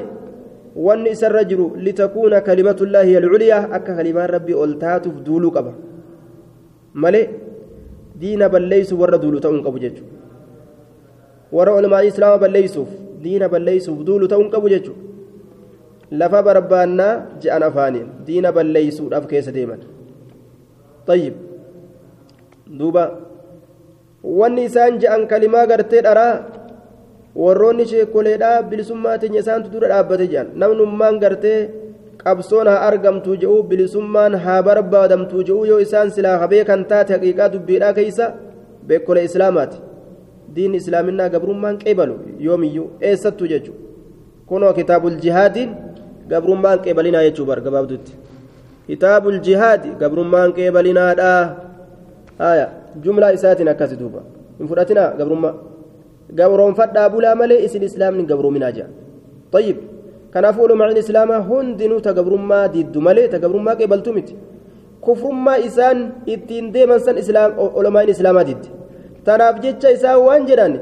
wanni isarra jiru litakuuna kalimatullaahi alculyaa akka kalimaan rabbii ol taatuuf duuluu qaba malee diina balleeysu warra duulu ta'uu hin qabu jechuudha warra olmaa islaama balleeysuuf diina balleeysuuf duulu ta'uu hin qabu jechuudha. Lafa barbaannaa je'an afaaniin diina balleeysuudhaaf keessa deeman tayyib. Duuba. Wanni isaan je'an kalimaa gartee dharaa warroonni sheekoleedhaa bilisummaa teenya isaantu dura dhaabbate jedhan namnummaan gartee qabsoon haa argamtu je'uu bilisummaan haa barbaadamtu je'uu yoo isaan silaa habee kan taate haqiiqaa dubbiidhaa keeysa beekkolee islaamaati diin islaaminaa gabrummaan qeebalu yoomiyyuu eessattu jechuudha kunoo kitaabul jihaadiin gabrummaan qeebalinaa jechuu bar gabaabdutti kitaabul jihaadi gabrummaan qeebalinaadhaa haya jumlaa isaatiin akkasi duuba hin fudhatinaa gabrummaa gabroonfadhaa bulaa malee isin islaamni gabroominaa jira tayyib kanaaf ulumaan islaamaa hundinuu ta gabrummaa diddu malee ta gabrummaa qeebaltu miti kufrummaa isaan ittiin deeman san ulumaan islaamaa diddi tanaaf jecha isaan waan jedhan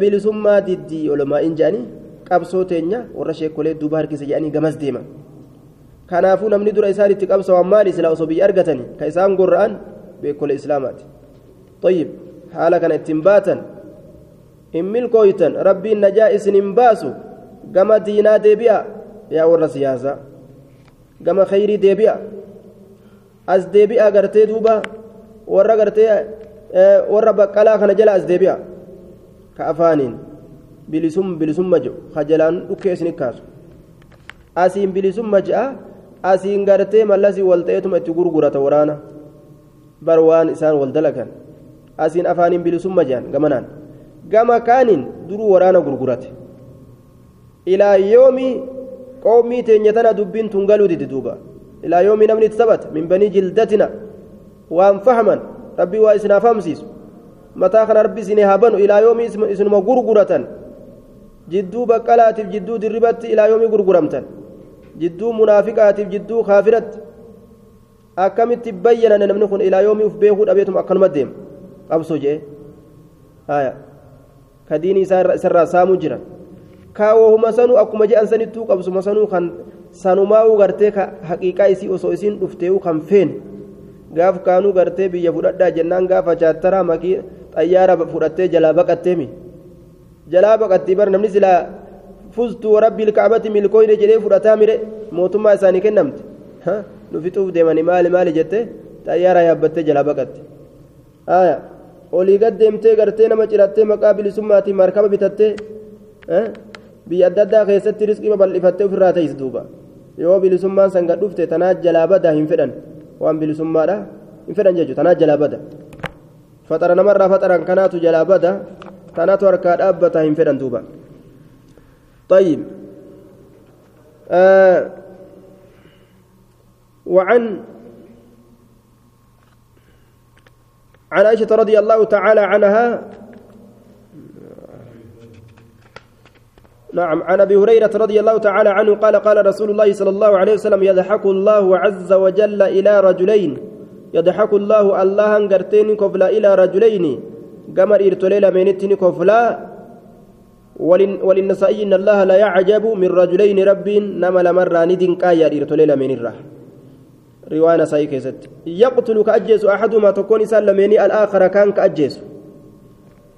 bilisummaa diddi ulumaan jedhanii qabsoo teenya warra sheekolee duuba harkisa jedhanii gamas deeman kanaafuu namni dura isaan itti qabsawan maali silaa osoo biyya argatanii ka isaan gorra'an beekolee islaamaati tayyib haala kana ittiin baatan hin milkooytan rabbiin najaa isin hin baasu gama diinaa deebi'a yaa warra siyaasaa gama khayrii deebi'a as deebi'a gartee duuba warra baqqalaa kana jala as deebi'a ka afaaniin bilisum bilisumma jedhu ka jalaan dhukkee isin kaasu asiin bilisumma je'a asiin gartee mallasii wal ta'eetuma itti gurgurata waraana bar waan isaan wal dalagan asiin afaaniin bilisumma jedhan gamanaan gama kaaniin duruu waraana gurgurate ilaa yoomii qoomii teenya tana dubbiin tun galuu didi duuba ilaa yoomii namni itti taphata min banii jildatina waan fahman rabbii waa isinaaf hamsiisu mataa kana rabbi isin haa banu ilaa yoomii isinuma gurguratan jidduu baqqalaatiif jidduu dirribatti ilaa yoomii gurguramtan jidduu munaafiqaatiif jidduu kaafiratti akkamitti bayyanan namni kun ilaa yoomii uf beekuu dhabeetuma akkanuma deema qabsoo jee haya ka diinii isarraa saamuu jiran kaawwahuma sanuu akkuma jedhan sanittuu qabsuma sanuu kan sanumaa'uu gartee ka haqiiqaa isii osoo isiin dhuftee'uu kan feene gaaf kaanuu gartee biyya fudhadhaa jennaan gaafa chaattaraa makii xayyaara fudhattee jalaa baqatteemi jalaa baqattii bar namni silaa fuztuu warabbii ilkaabati milkooyne jedhee fudhataa mire mootummaa isaanii kennamte nu fixuuf deemanii maali maali jette xayyaara yaabbattee jalaa baqatte aayaa olii gad deemtee gartee nama cirattee maqaa bilisummaatiin markaba bitattee biyya adda addaa keessatti riskii babal'ifattee ofirraa ta'is duuba yoo bilisummaan san dhufte tanaa jalaa badaa hin fedhan waan bilisummaadha hin fedhan jechuudha tanaa jalaa bada faxara namarraa faxaran kanaatu jalaa bada tanaatu harkaa dhaabbata hin fedhan duuba طيب آه وعن عن عائشة رضي الله تعالى عنها نعم عن أبي هريرة رضي الله تعالى عنه قال قال رسول الله صلى الله عليه وسلم يضحك الله عز وجل إلى رجلين يضحك الله الله انغرتين كفلا إلى رجلين قمر ارتليل منتين كفلا وللنسائي إن الله لا يعجب من رجلين رب نما لمر ندين قايا ارتليل من الرح رواية نسائي كيست. يقتل كاجيس أحدهما تكون سلمني الآخر كان كأجيس.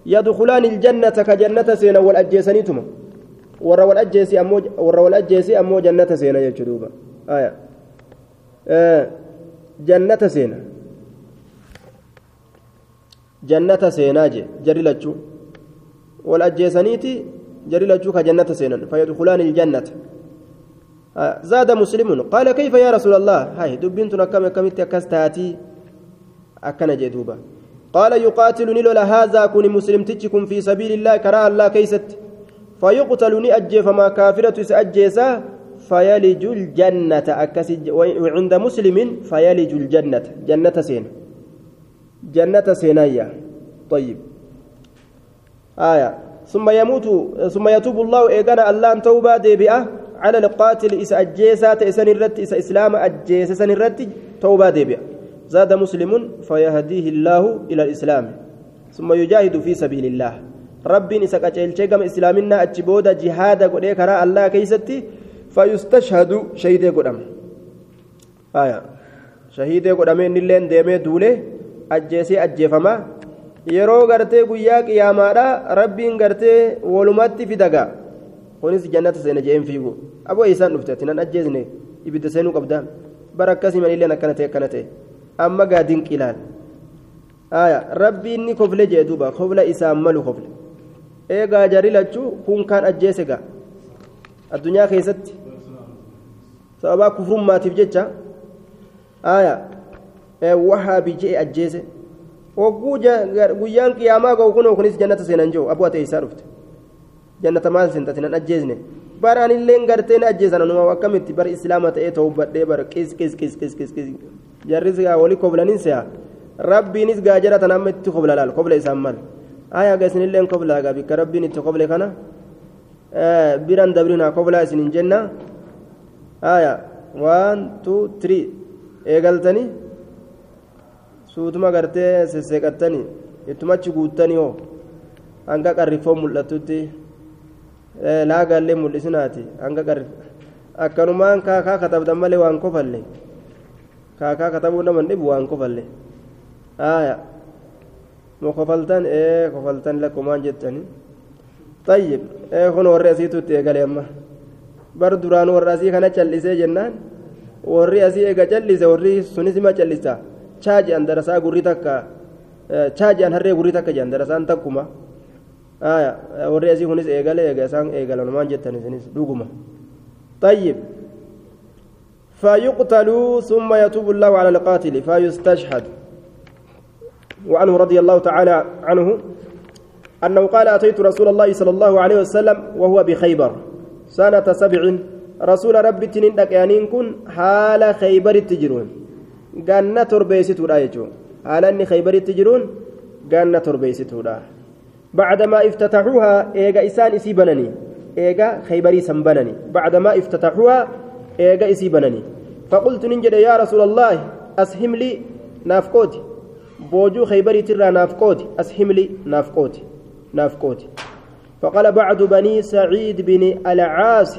يدخلان الجنة كجنة سينا والاجيسنيتما warra wal ajjeesi ammoo warra wal ajjeesi ammoo jannata seena jechuu duuba jannata seena jannata seenaa je jari lachuu wal ajjeesaniiti jari lachuu ka jannata seenan fayadkhulaani iljannata زاد مسلم قال كيف يا رسول الله هاي دبنت كم كمت كستاتي أكن جدوبا قال يقاتلني لولا هذا كن مسلم تجكم في سبيل الله كراه الله كيست فيقتل نأجي فما كافرة سأجيسا فيلج الجنة. أكسج وعند مسلم فيلج الجنة. جنة سين. جنة سينايا طيب. آية. ثم يموت ثم يتوب الله إيقنا أن توبة ديبئة. على القاتل إس أجيسا تأسن الرد إس إسلام أجيسا سن الرد توبة ديبئة. زاد مسلم فيهديه الله إلى الإسلام. ثم يجاهد في سبيل الله. Rabbiin isa qaceelchee gama islaaminaa achi booda jihaada godhee karaa allaa keeysatti fayustashhadu shahidee godhama. Shahiidee godhamee innilleen deemee duulee ajjeesee ajjeefamaa yeroo gartee guyyaa qiyaamaadha rabbiin gartee walumatti fidaga kunis jannata seena jeen fiigu. Aboo isaan dhufte ati ajjeesne ibidda seenuu qabda. Bara akkasii manilleen akkana ta'e akkana ta'e. Amma gaa dinqi ilaal aya rabbiin ni kofle jee duuba. Kofla isaan malu kofle eegaa jari lachuu kun kaan ajjeese gaa addunyaa keessatti sababaa kufrummaatiif jecha aya wahaabi jee ajjeese hogguu guyyaan qiyaamaa ga'u kunoo kunis jannata seenan jiru abuu ate isaa dhufte jannata maal seentati nan ajjeesne baraan illee gartee na ajjeesan anuma akkamitti bara islaama ta'ee ta'uu badhee bara qis qis qis qis qis qis jarris gaa walii koblaniin se'a rabbiinis gaa jara tan amma itti kobla laal kobla isaan mal gaa isinillee kobla gaa bikka rabbiin itti koble kana biran dabrinaa koblaa isin hin jenna aya waan tuu tirii eegaltanii suutuma gartee sesseeqattanii ittumachi guuttanii hoo hanga qarrifoo mul'atutti laagaallee mul'isinaati hanga qarrif akkanumaan kaakaa katabdan malee waan kofalle kaakaa katabuu naman dhibu waan kofalle aya mo kofaltan ee kofaltan lakkumaan jettanii طيب ee kun warri asiitutti eegale amma bar duraan warra asii kana callisee jennaan warri asii eega callise warri sunis ima callisa chaaji an darasaa gurri takka chaaji an harree gurri takka jedhan darasaan takkuma warri asii kunis eegale eega isaan eegalan maan jettan isinis dhuguma طيب فيقتل ثم يتوب الله على القاتل فيستشهد وعنه رضي الله تعالى عنه أنه قال أتيت رسول الله صلى الله عليه وسلم وهو بخيبر سنة سبع رسول ربي تنين دقيانين كن حال خيبر التجرون ganna torbeessituudha jechuun haala inni khaybaritti jiruun ganna torbeessituudha بعدما افتتحوها إيجا إسان إسي بنني. إيجا خيبري سنبنني بعدما افتتحوها إيجا إسي بنني. فقلت ننجد يا رسول الله أسهم لي نافقوتي. بوجو خيبري ترى نافقوتي أسهم لي نافقوتي نافقوتي. فقال بعد بني سعيد بن العاص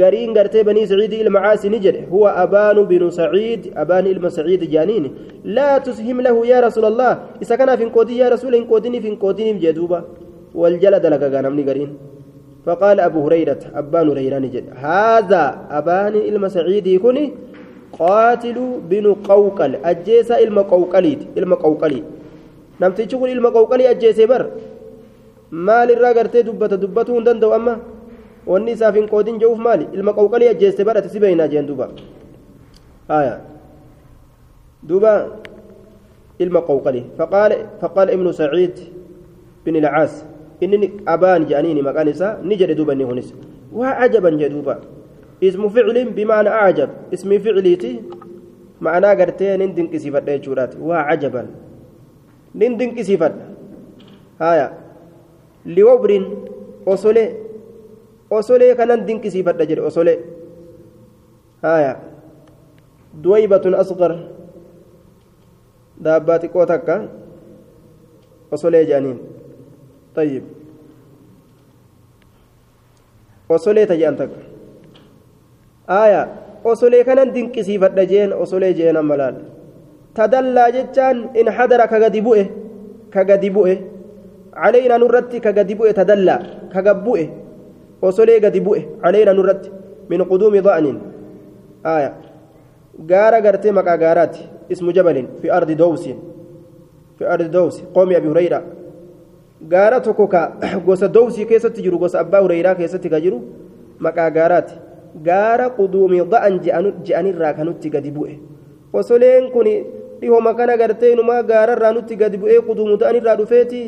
قرين قرتي بني سعيد المعاصي نجد هو أبان بن سعيد أبان إلما سعيد جانين لا تسهم له يا رسول الله إذا كان في قودي يا رسول إن قودني في قودني بجدوبة والجلد لك غنمني قرين. فقال أبو هريرة أبان هريرة نجد هذا أبان إلما سعيد يكوني قاتل بن قوقل أجيس إلما قوقليت إلما قوقلي نمتي تقول إلما قوقلي أجيس بر hin qoodin je'uuf maali ilma qawqalii ajjeeste badhate si beeynaa jeen duuba haya duuba ilma qawqalii faqaala faqaala ibnu saciid bin ilcaas inni abaan je'aniini maqaan isaa ni jedhe duuba inni kunis waa cajaban jee duuba ismu ficlin bimaana acjab ismi ficliiti ma'anaa gartee nin dinqisiifadha jechuudhaati waa cajaban nin dinqisiifadha haya liwabrin osolee osolee kanan dinqisiifadha jedhe osolee haya duwaybatun asqar daabbaa xiqqoo takka osolee jedhaniin tayyib osolee aayaa osolee kanan dinqisiifadha jeen osolee jeen amma laal. Tadallaa jechaan in hadara ka gadi bu'e ka gadi bu'e. Caleena nurratti ka gadi bu'e tadallaa ka gabbu'e osolee gadi bu'e caleena nurratti min quduumi da'aniin aayaa gaara gartee maqaa gaaraati ismu jabalin fi ardi dowsin fi ardi dowsi qoomi abi hureyra gaara tokko ka gosa dowsii keessatti jiru gosa abbaa hureyraa keessatti ka jiru maqaa gaaraati. قارات قارة قدوم ضأن جأن الراكنوتي قد بؤ وصلين كوني dhihoo makana gartee inumaa gaararraa nutti gadi bu'ee quduumu ta'an irraa dhufeeti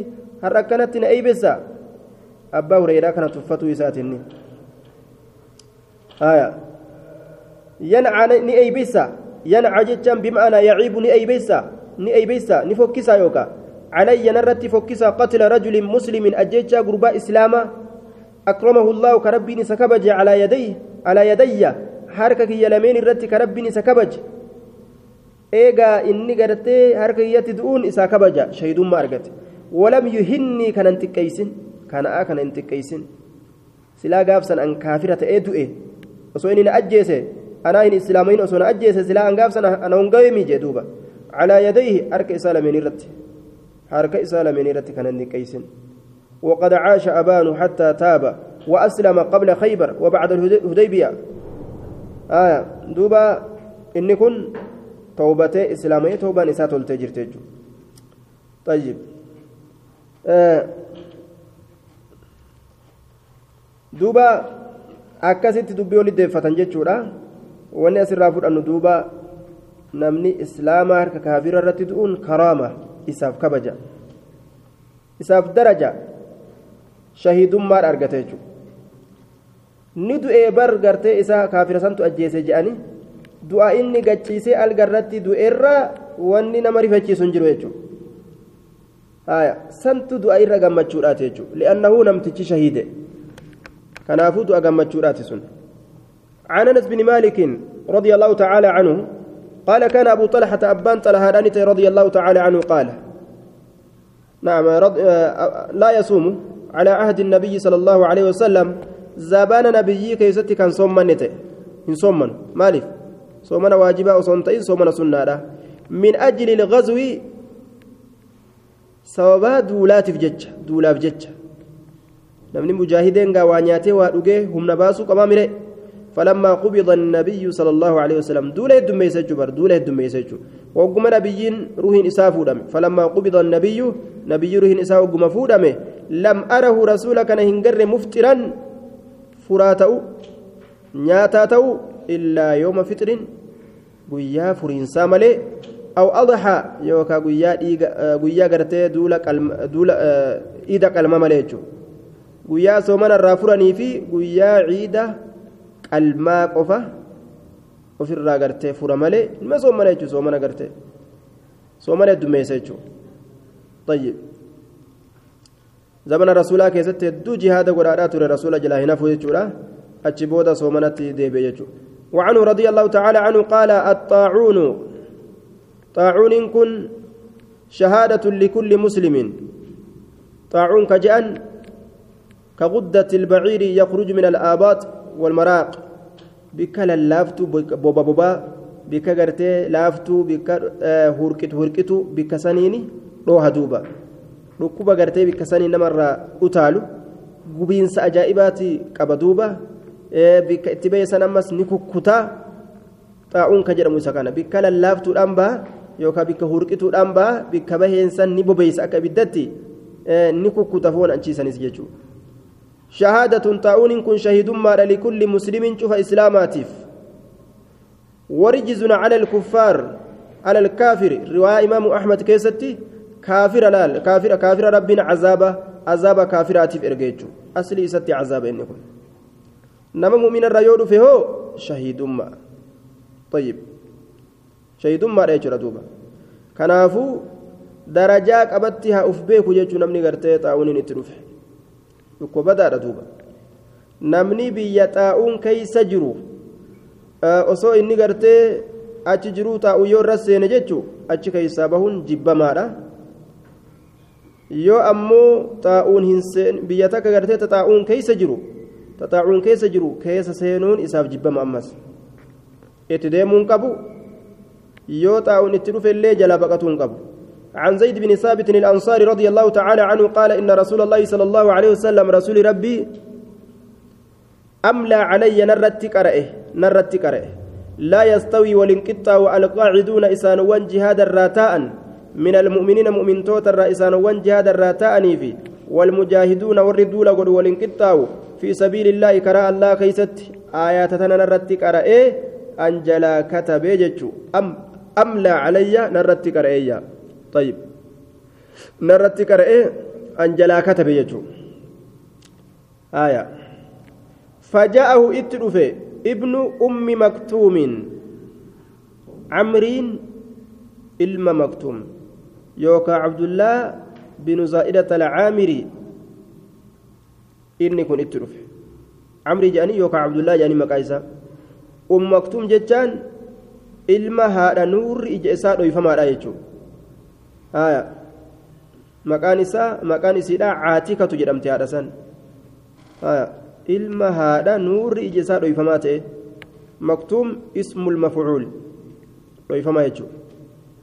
har'a akkanatti na eeybessa abbaa hureyraa kana tuffatuu isaatinni yanca ni eeybessa yanca jechaan bima'anaa yaciibu ni eeybessa ni eeybessa ni fokkisaa yookaa علي نرت فكسا قتل رجل مسلم أجيتشا قرباء إسلاما أكرمه الله كربي سكبج على يديه على يدي حركة يلمين الرت كربي سكبج eegaa inni gartee harka kiyyatti du'uun isaa kabaja shaydummaa argate walam yuhinnii kana hin xiqqeeysin kana'aa kana hin xiqqeeysin silaa gaafsan an kaafira ta'ee du'e osoo inni na ajjeese anaa hin islaamayin osoo na ajjeese silaa an gaafsan ana hongawemi jee duuba على يديه أرك إسالة من رت حرك إسالة من رت كان النكيس وقد عاش أبان حتى تاب وأسلم قبل خيبر وبعد الهديبية آية دوبا إن كن توبته إسلامية توبة نساء تلتجر تجو طيب آه دوبا oli deeffatan jechuudha wanni asirraa fudhannu duuba namni islaamaa harka kaafira irratti du'uun karaama isaaf kabaja isaaf daraja shahidummaadha argate jechuudha ni du'ee bar gartee isaa kaafira santu ajjeese je'ani du'a inni gachiisee algarratti du'eerraa wanni nama rifachiisu hin jiru jechuudha santu du'a irra gammachuudhaati jechuudha li'annahu namtichi shahiide. كنافو دعا غمچودات سن عن انس بن مالك رضي الله تعالى قال كان ابو طلحه ابان طلحه رضي الله تعالى عنه قال نعم. لا يصوم على عهد النبي صلى الله عليه وسلم زبان نبي كيستي كان صومنته إن صومن. مالف صومنا واجبا وصنتين صومنا سنة من أجل الغزو في جج دولا في جج namni mujaahideen gaa waa nyaatee waa dhugee humna baasuu qabaa mire فلما قبض النبي صلى الله عليه وسلم دولة دميسة جبر دولة دميسة جبر وقم نبيين روحين إساء فودم فلما قبض النبي نبي روحين إساء وقم فودم لم أره رسول كان هنجر مفترا فراتو نياتاتو إلا يوم فطر قيا فرين ساملي أو أضحى يوكا قيا قيا قرتي مليجو guyyaa soomana irraa furanii fi guyyaa ciida qalmaa qofa ofirraa gartee fura malee ilma soomana jechuun soomana gartee soomana heddummeessa jechuun tayyib zamana rasuulaa keessatti hedduu jihaada godhaadhaa ture rasuula jalaa hin hafu jechuudha achi booda soomanatti deebi'e jechuudha وعنه رضي الله تعالى عنه قال الطاعون طاعون كن شهادة لكل مسلم. طاعون كجأن كغدة البعير يخرج من الآباط والمراق. بك للافتو بوبا بوبا بك غرتي لافتو بك هوركت هوركتو بك سنيني روها دوبا. Dhukkuba gartee bikka sanii namarraa utaalu gubiinsa ajaa'ibaati qaba duuba bikka itti beeysan ammas ni kukkutaa xaa'uun ka jedhamu isa kana bikka lallaaftuudhaan baha yookaan bikka hurqituudhaan baha bikka baheensan ni bobeeysa akka ibiddatti ni kukkuta foon achiisanis jechuudha. شهادة طاعون كن شهيد ما لكل مسلم شوف إسلاماتيف ورجز على الكفار على kaafira laal kaafira kaafira rabbiin cazaaba cazaaba kaafiraatiif erge jechuun. Aslii isatti cazaaba inni kun. Nama mu'minarra yoo dhufe hoo? Shahiidummaa. Tayyib. Shahiidummaadha jechuudha duuba. Kanaafuu darajaa qabatti haa uf beeku jechuu namni gartee xaa'uuniin itti dhufe. Dhukkoo badaadha duuba. Namni biyya xaa'uun keeysa jiru osoo inni gartee achi jiruu xaa'uu yoo irra seene jechuu achi keeysaa bahuun jibbamaadha. Yoo ammoo xaa'uun hin seen biyya takka gartee xaa'uun keeysa jiru xaa'uun keessa jiru keessa seenuun isaaf jibbama ammas itti deemuun qabu yoo xaa'uun itti dhufe illee jala baqatuun qabu عن زيد بن ثابت الأنصاري رضي الله تعالى عنه قال إن رسول الله صلى الله عليه وسلم رسول ربي أملى علي نرت كرئه نرت كرئه لا يستوي والانقطاع القاعدون إسانوان جهاد الراتاء من المؤمنين مؤمن توتر إسانوان جهاد الراتاء في والمجاهدون والردول قد والانقطاع في سبيل الله كراء الله كيست آيات نرت كرئه أنجلا كتب أم أملى علي نرت كرئه طيب. نرتي كرئه أنجلا كتب يجو آية. فجاءه اتلفه ابن أم مكتوم. عمرين ilma maktuum yookaan abdullaa binu zaa'idata alcaamiri inni kun itti dhufe camrii jedhanii yookaan abdullaa jedhanii maqaa isaa um maktuum jechaan ilma haadha nuurri ija isaa dhoyfamaadha jechuudha maqaan isaa maqaan isiidha caatikatu jedhamte haadha san ilma haadha nuurri ija isaa dhoyfamaa ta'e maktuum ismul mafcuul dhoyfamaa jechuudha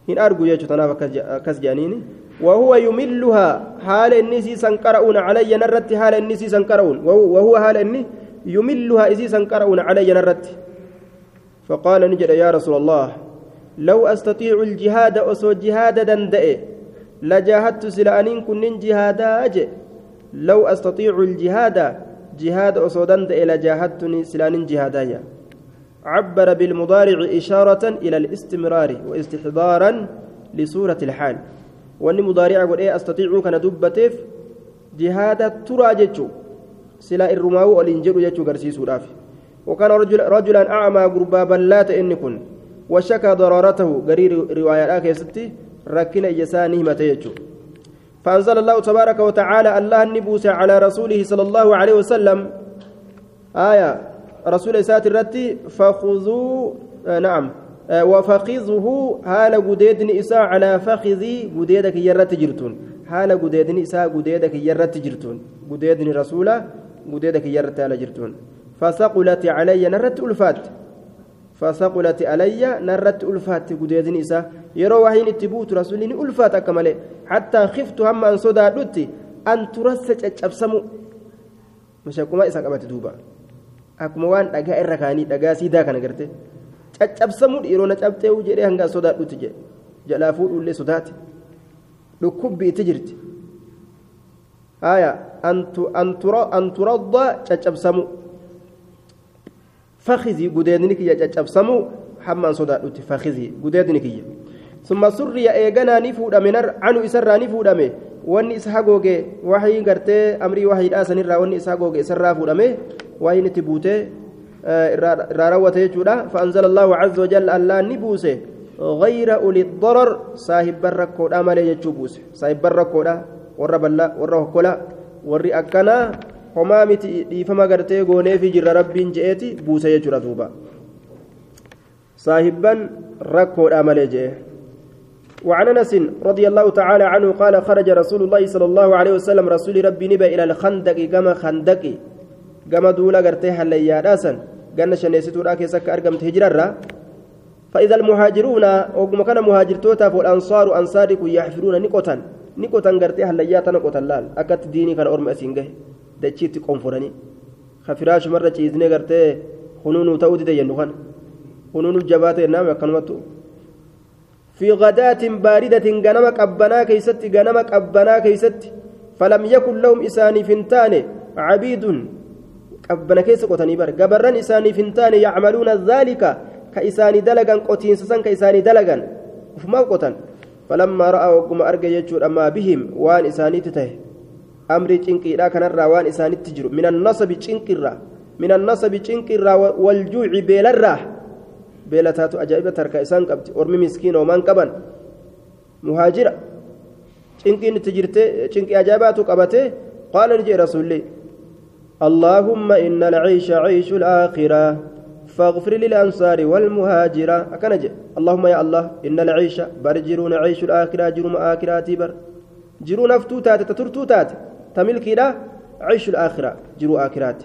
hin argu jechuu tanaaf akkas jedhaniini وهو يملها حال النسي سنقرؤون علي نرت حال النسي سنقرؤون وهو حال الني يملها إذي سنقرؤون علي نرت فقال نجد يا رسول الله لو أستطيع الجهاد أسو جهاد دندئ لجاهدت سلانين كنن جهادا أجئ لو أستطيع الجهاد جهاد أسو دندئ لجاهدتني سلانين جهادا عبر بالمضارع إشارة إلى الاستمرار واستحضارا لصورة الحال. وأني مضارع قل إيه أستطيع كان دبتف جهاد ترى جتشو سلا الرماو والإنجر جتشو قرسيسو رافي وكان رجل رجلا أعمى قربا بلات إن كن. وشكى ضرارته قرير رواية كيستي ركن إجسانه متيجو فأنزل الله تبارك وتعالى الله النبوس على رسوله صلى الله عليه وسلم. آية رسول إسات الرتي فخذوا آه نعم. آه وفخذه هال قديدن إساء على فخذي قديدك يرت جرتون. هال قديدن إساء قديدك يرت جرتون. قديدن رسوله قديدك يرت على جرتون. فثقلت علي نرت ألفات. فثقلت علي نرت ألفات قديدن إساء يرو وحين اتبوت رسولين ألفات أكمله حتى خفت هم أن صدى أن ترسج أجبسمو مش أكما إساء قبت دوبا. Akkuma waan dhagaa irra kaanii dhagaa siidaa kana garte caccabsamuu yeroo na cabxee jedhee hanga sodaadhuuti jedhe jalaa fuudhullee sodaate dhukkubbi itti jirti haya an turadda caccabsamuu fakizii gudeedni kiyya caccabsamuu hammaan sodaadhuuti fakizii gudeedni kiyya ثم سري ايغنا نفودame عنو اسرا نفودame wanni isa hagooge waxii gartee amrii wahiidhaa sanirraa wanni isa hagooge isarraa fuudhame wahiin itti buutee irraa raawwate jechuudha. الله عز وجل الله نبوسه غير أولي الضرر صاحب الركودا مالي يجوبوس صاحب الركودا ورا بلا ورا هكولا وري أكنا homaa miti dhiifama gartee gooneefi jirra rabbiin je'eeti buuse jechuudha duuba. Saahibban rakkoodha malee je'e. وعن انس رضي الله تعالى عنه قال خرج رسول الله صلى الله عليه وسلم رسول ربي نبا إلى الخندق كما خندق دولا غرتي حليا داسن غن شنيستو دا كيسك ارغمت هجررا فاذا المهاجرون وكم كان مهاجرتوتا فالانصار انصارك يحفرون نقطا نقطا غرتي حليا تنقطا لال اكت ديني كان اورم اسينغه دچيتي قنفرني خفراش مره چيزني غرتي خنونو تاودي دينو خن خنونو جبات نام كنمتو في غداة باردة غنم قبنا كيست غنم قبنا كيست فلم يكن لهم إساني فنتان عبيد قبنا كيس قوتني بر. قبرن إساني فنتان يعملون ذلك كإساني دلغا قوتين سسن كإساني دلغا وفما قوتن؟ فلما رأوا قم أرجع يجور أما بهم وان إساني تته. أمري تشنكي لا كان وان إساني تجر من النصب تشنكي من النصب تشنكي والجوع بيلره beelataatu ajaa'iba tarka isaan qabdi ormi miskiina homaan qaban muhaajira cinqiin itti jirte cinqii ajaa'ibaatu qabate qaala ni jee rasuulli اللهم إن العيش عيش الآخرة فاغفر للأنصار والمهاجرة أكنج اللهم يا الله إن العيش برجرون عيش الآخرة جرم آخراتي بر جرون أفتوتات تترتوتات تملكي لا عيش الآخرة جرو آخرات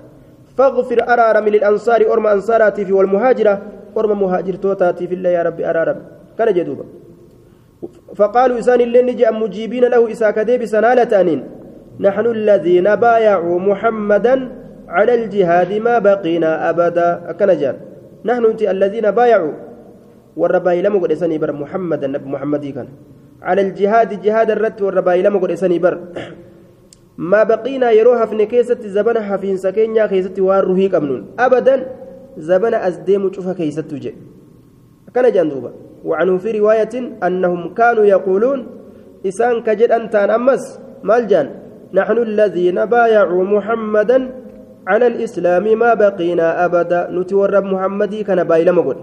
فاغفر أرار من الأنصار أرم أنصاراتي في والمهاجرة orma muhaajirtootaatiif illee yaa rabbi araarame kana jedhuuba فقالوا إسان اللي نجي مجيبين له إسا كذيب سنالة أنين نحن الذين بايعوا محمدا على الجهاد ما بقينا أبدا. أكنجان نحن أنت الذين بايعوا. والرباي لم قد بر محمد النبي محمد كان. على الجهاد جهاد الرت والرباي لم قد بر. ما بقينا يروها في نكيسة زبنها في سكينيا كيسة وارهيك أمنون أبدا زبن أزديم شوف كيست جي كان جندوبا وعنه في رواية أنهم كانوا يقولون إسان كجد أنت أمس. مالجان نحن الذين بايعوا محمدا على الإسلام ما بقينا أبدا. نتورب محمدي كان بايلا مقول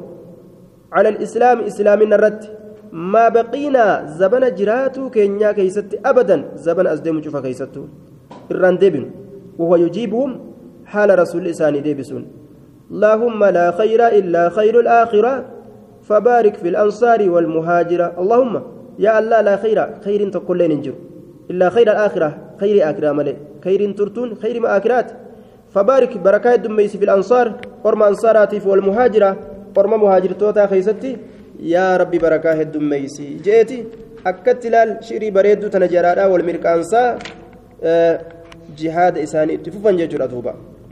على الإسلام إسلام الرد ما بقينا زبن جراتو كينيا كيست أبدا. زبن أزديم شوف كيستو. ديبن. وهو يجيبهم حال رسول إساني ديبسون. اللهم لا خير إلا خير الآخرة. فبارك في الأنصار والمهاجرة. اللهم يا الله لا خير. خير تقول ننجر. إلا خير الآخرة. خير آخرة ملئ خير ترتون خير ما آخرات فبارك بركات دميس في الأنصار ورما أنصاراتي والمهاجرة ورما مهاجر توتا خيستي heddummeeysi jeeti akkatti ilaal shirii bareedduu tana jaraadhaa wal mirqaansaa jihaada isaanii itti fufan jechuudha duuba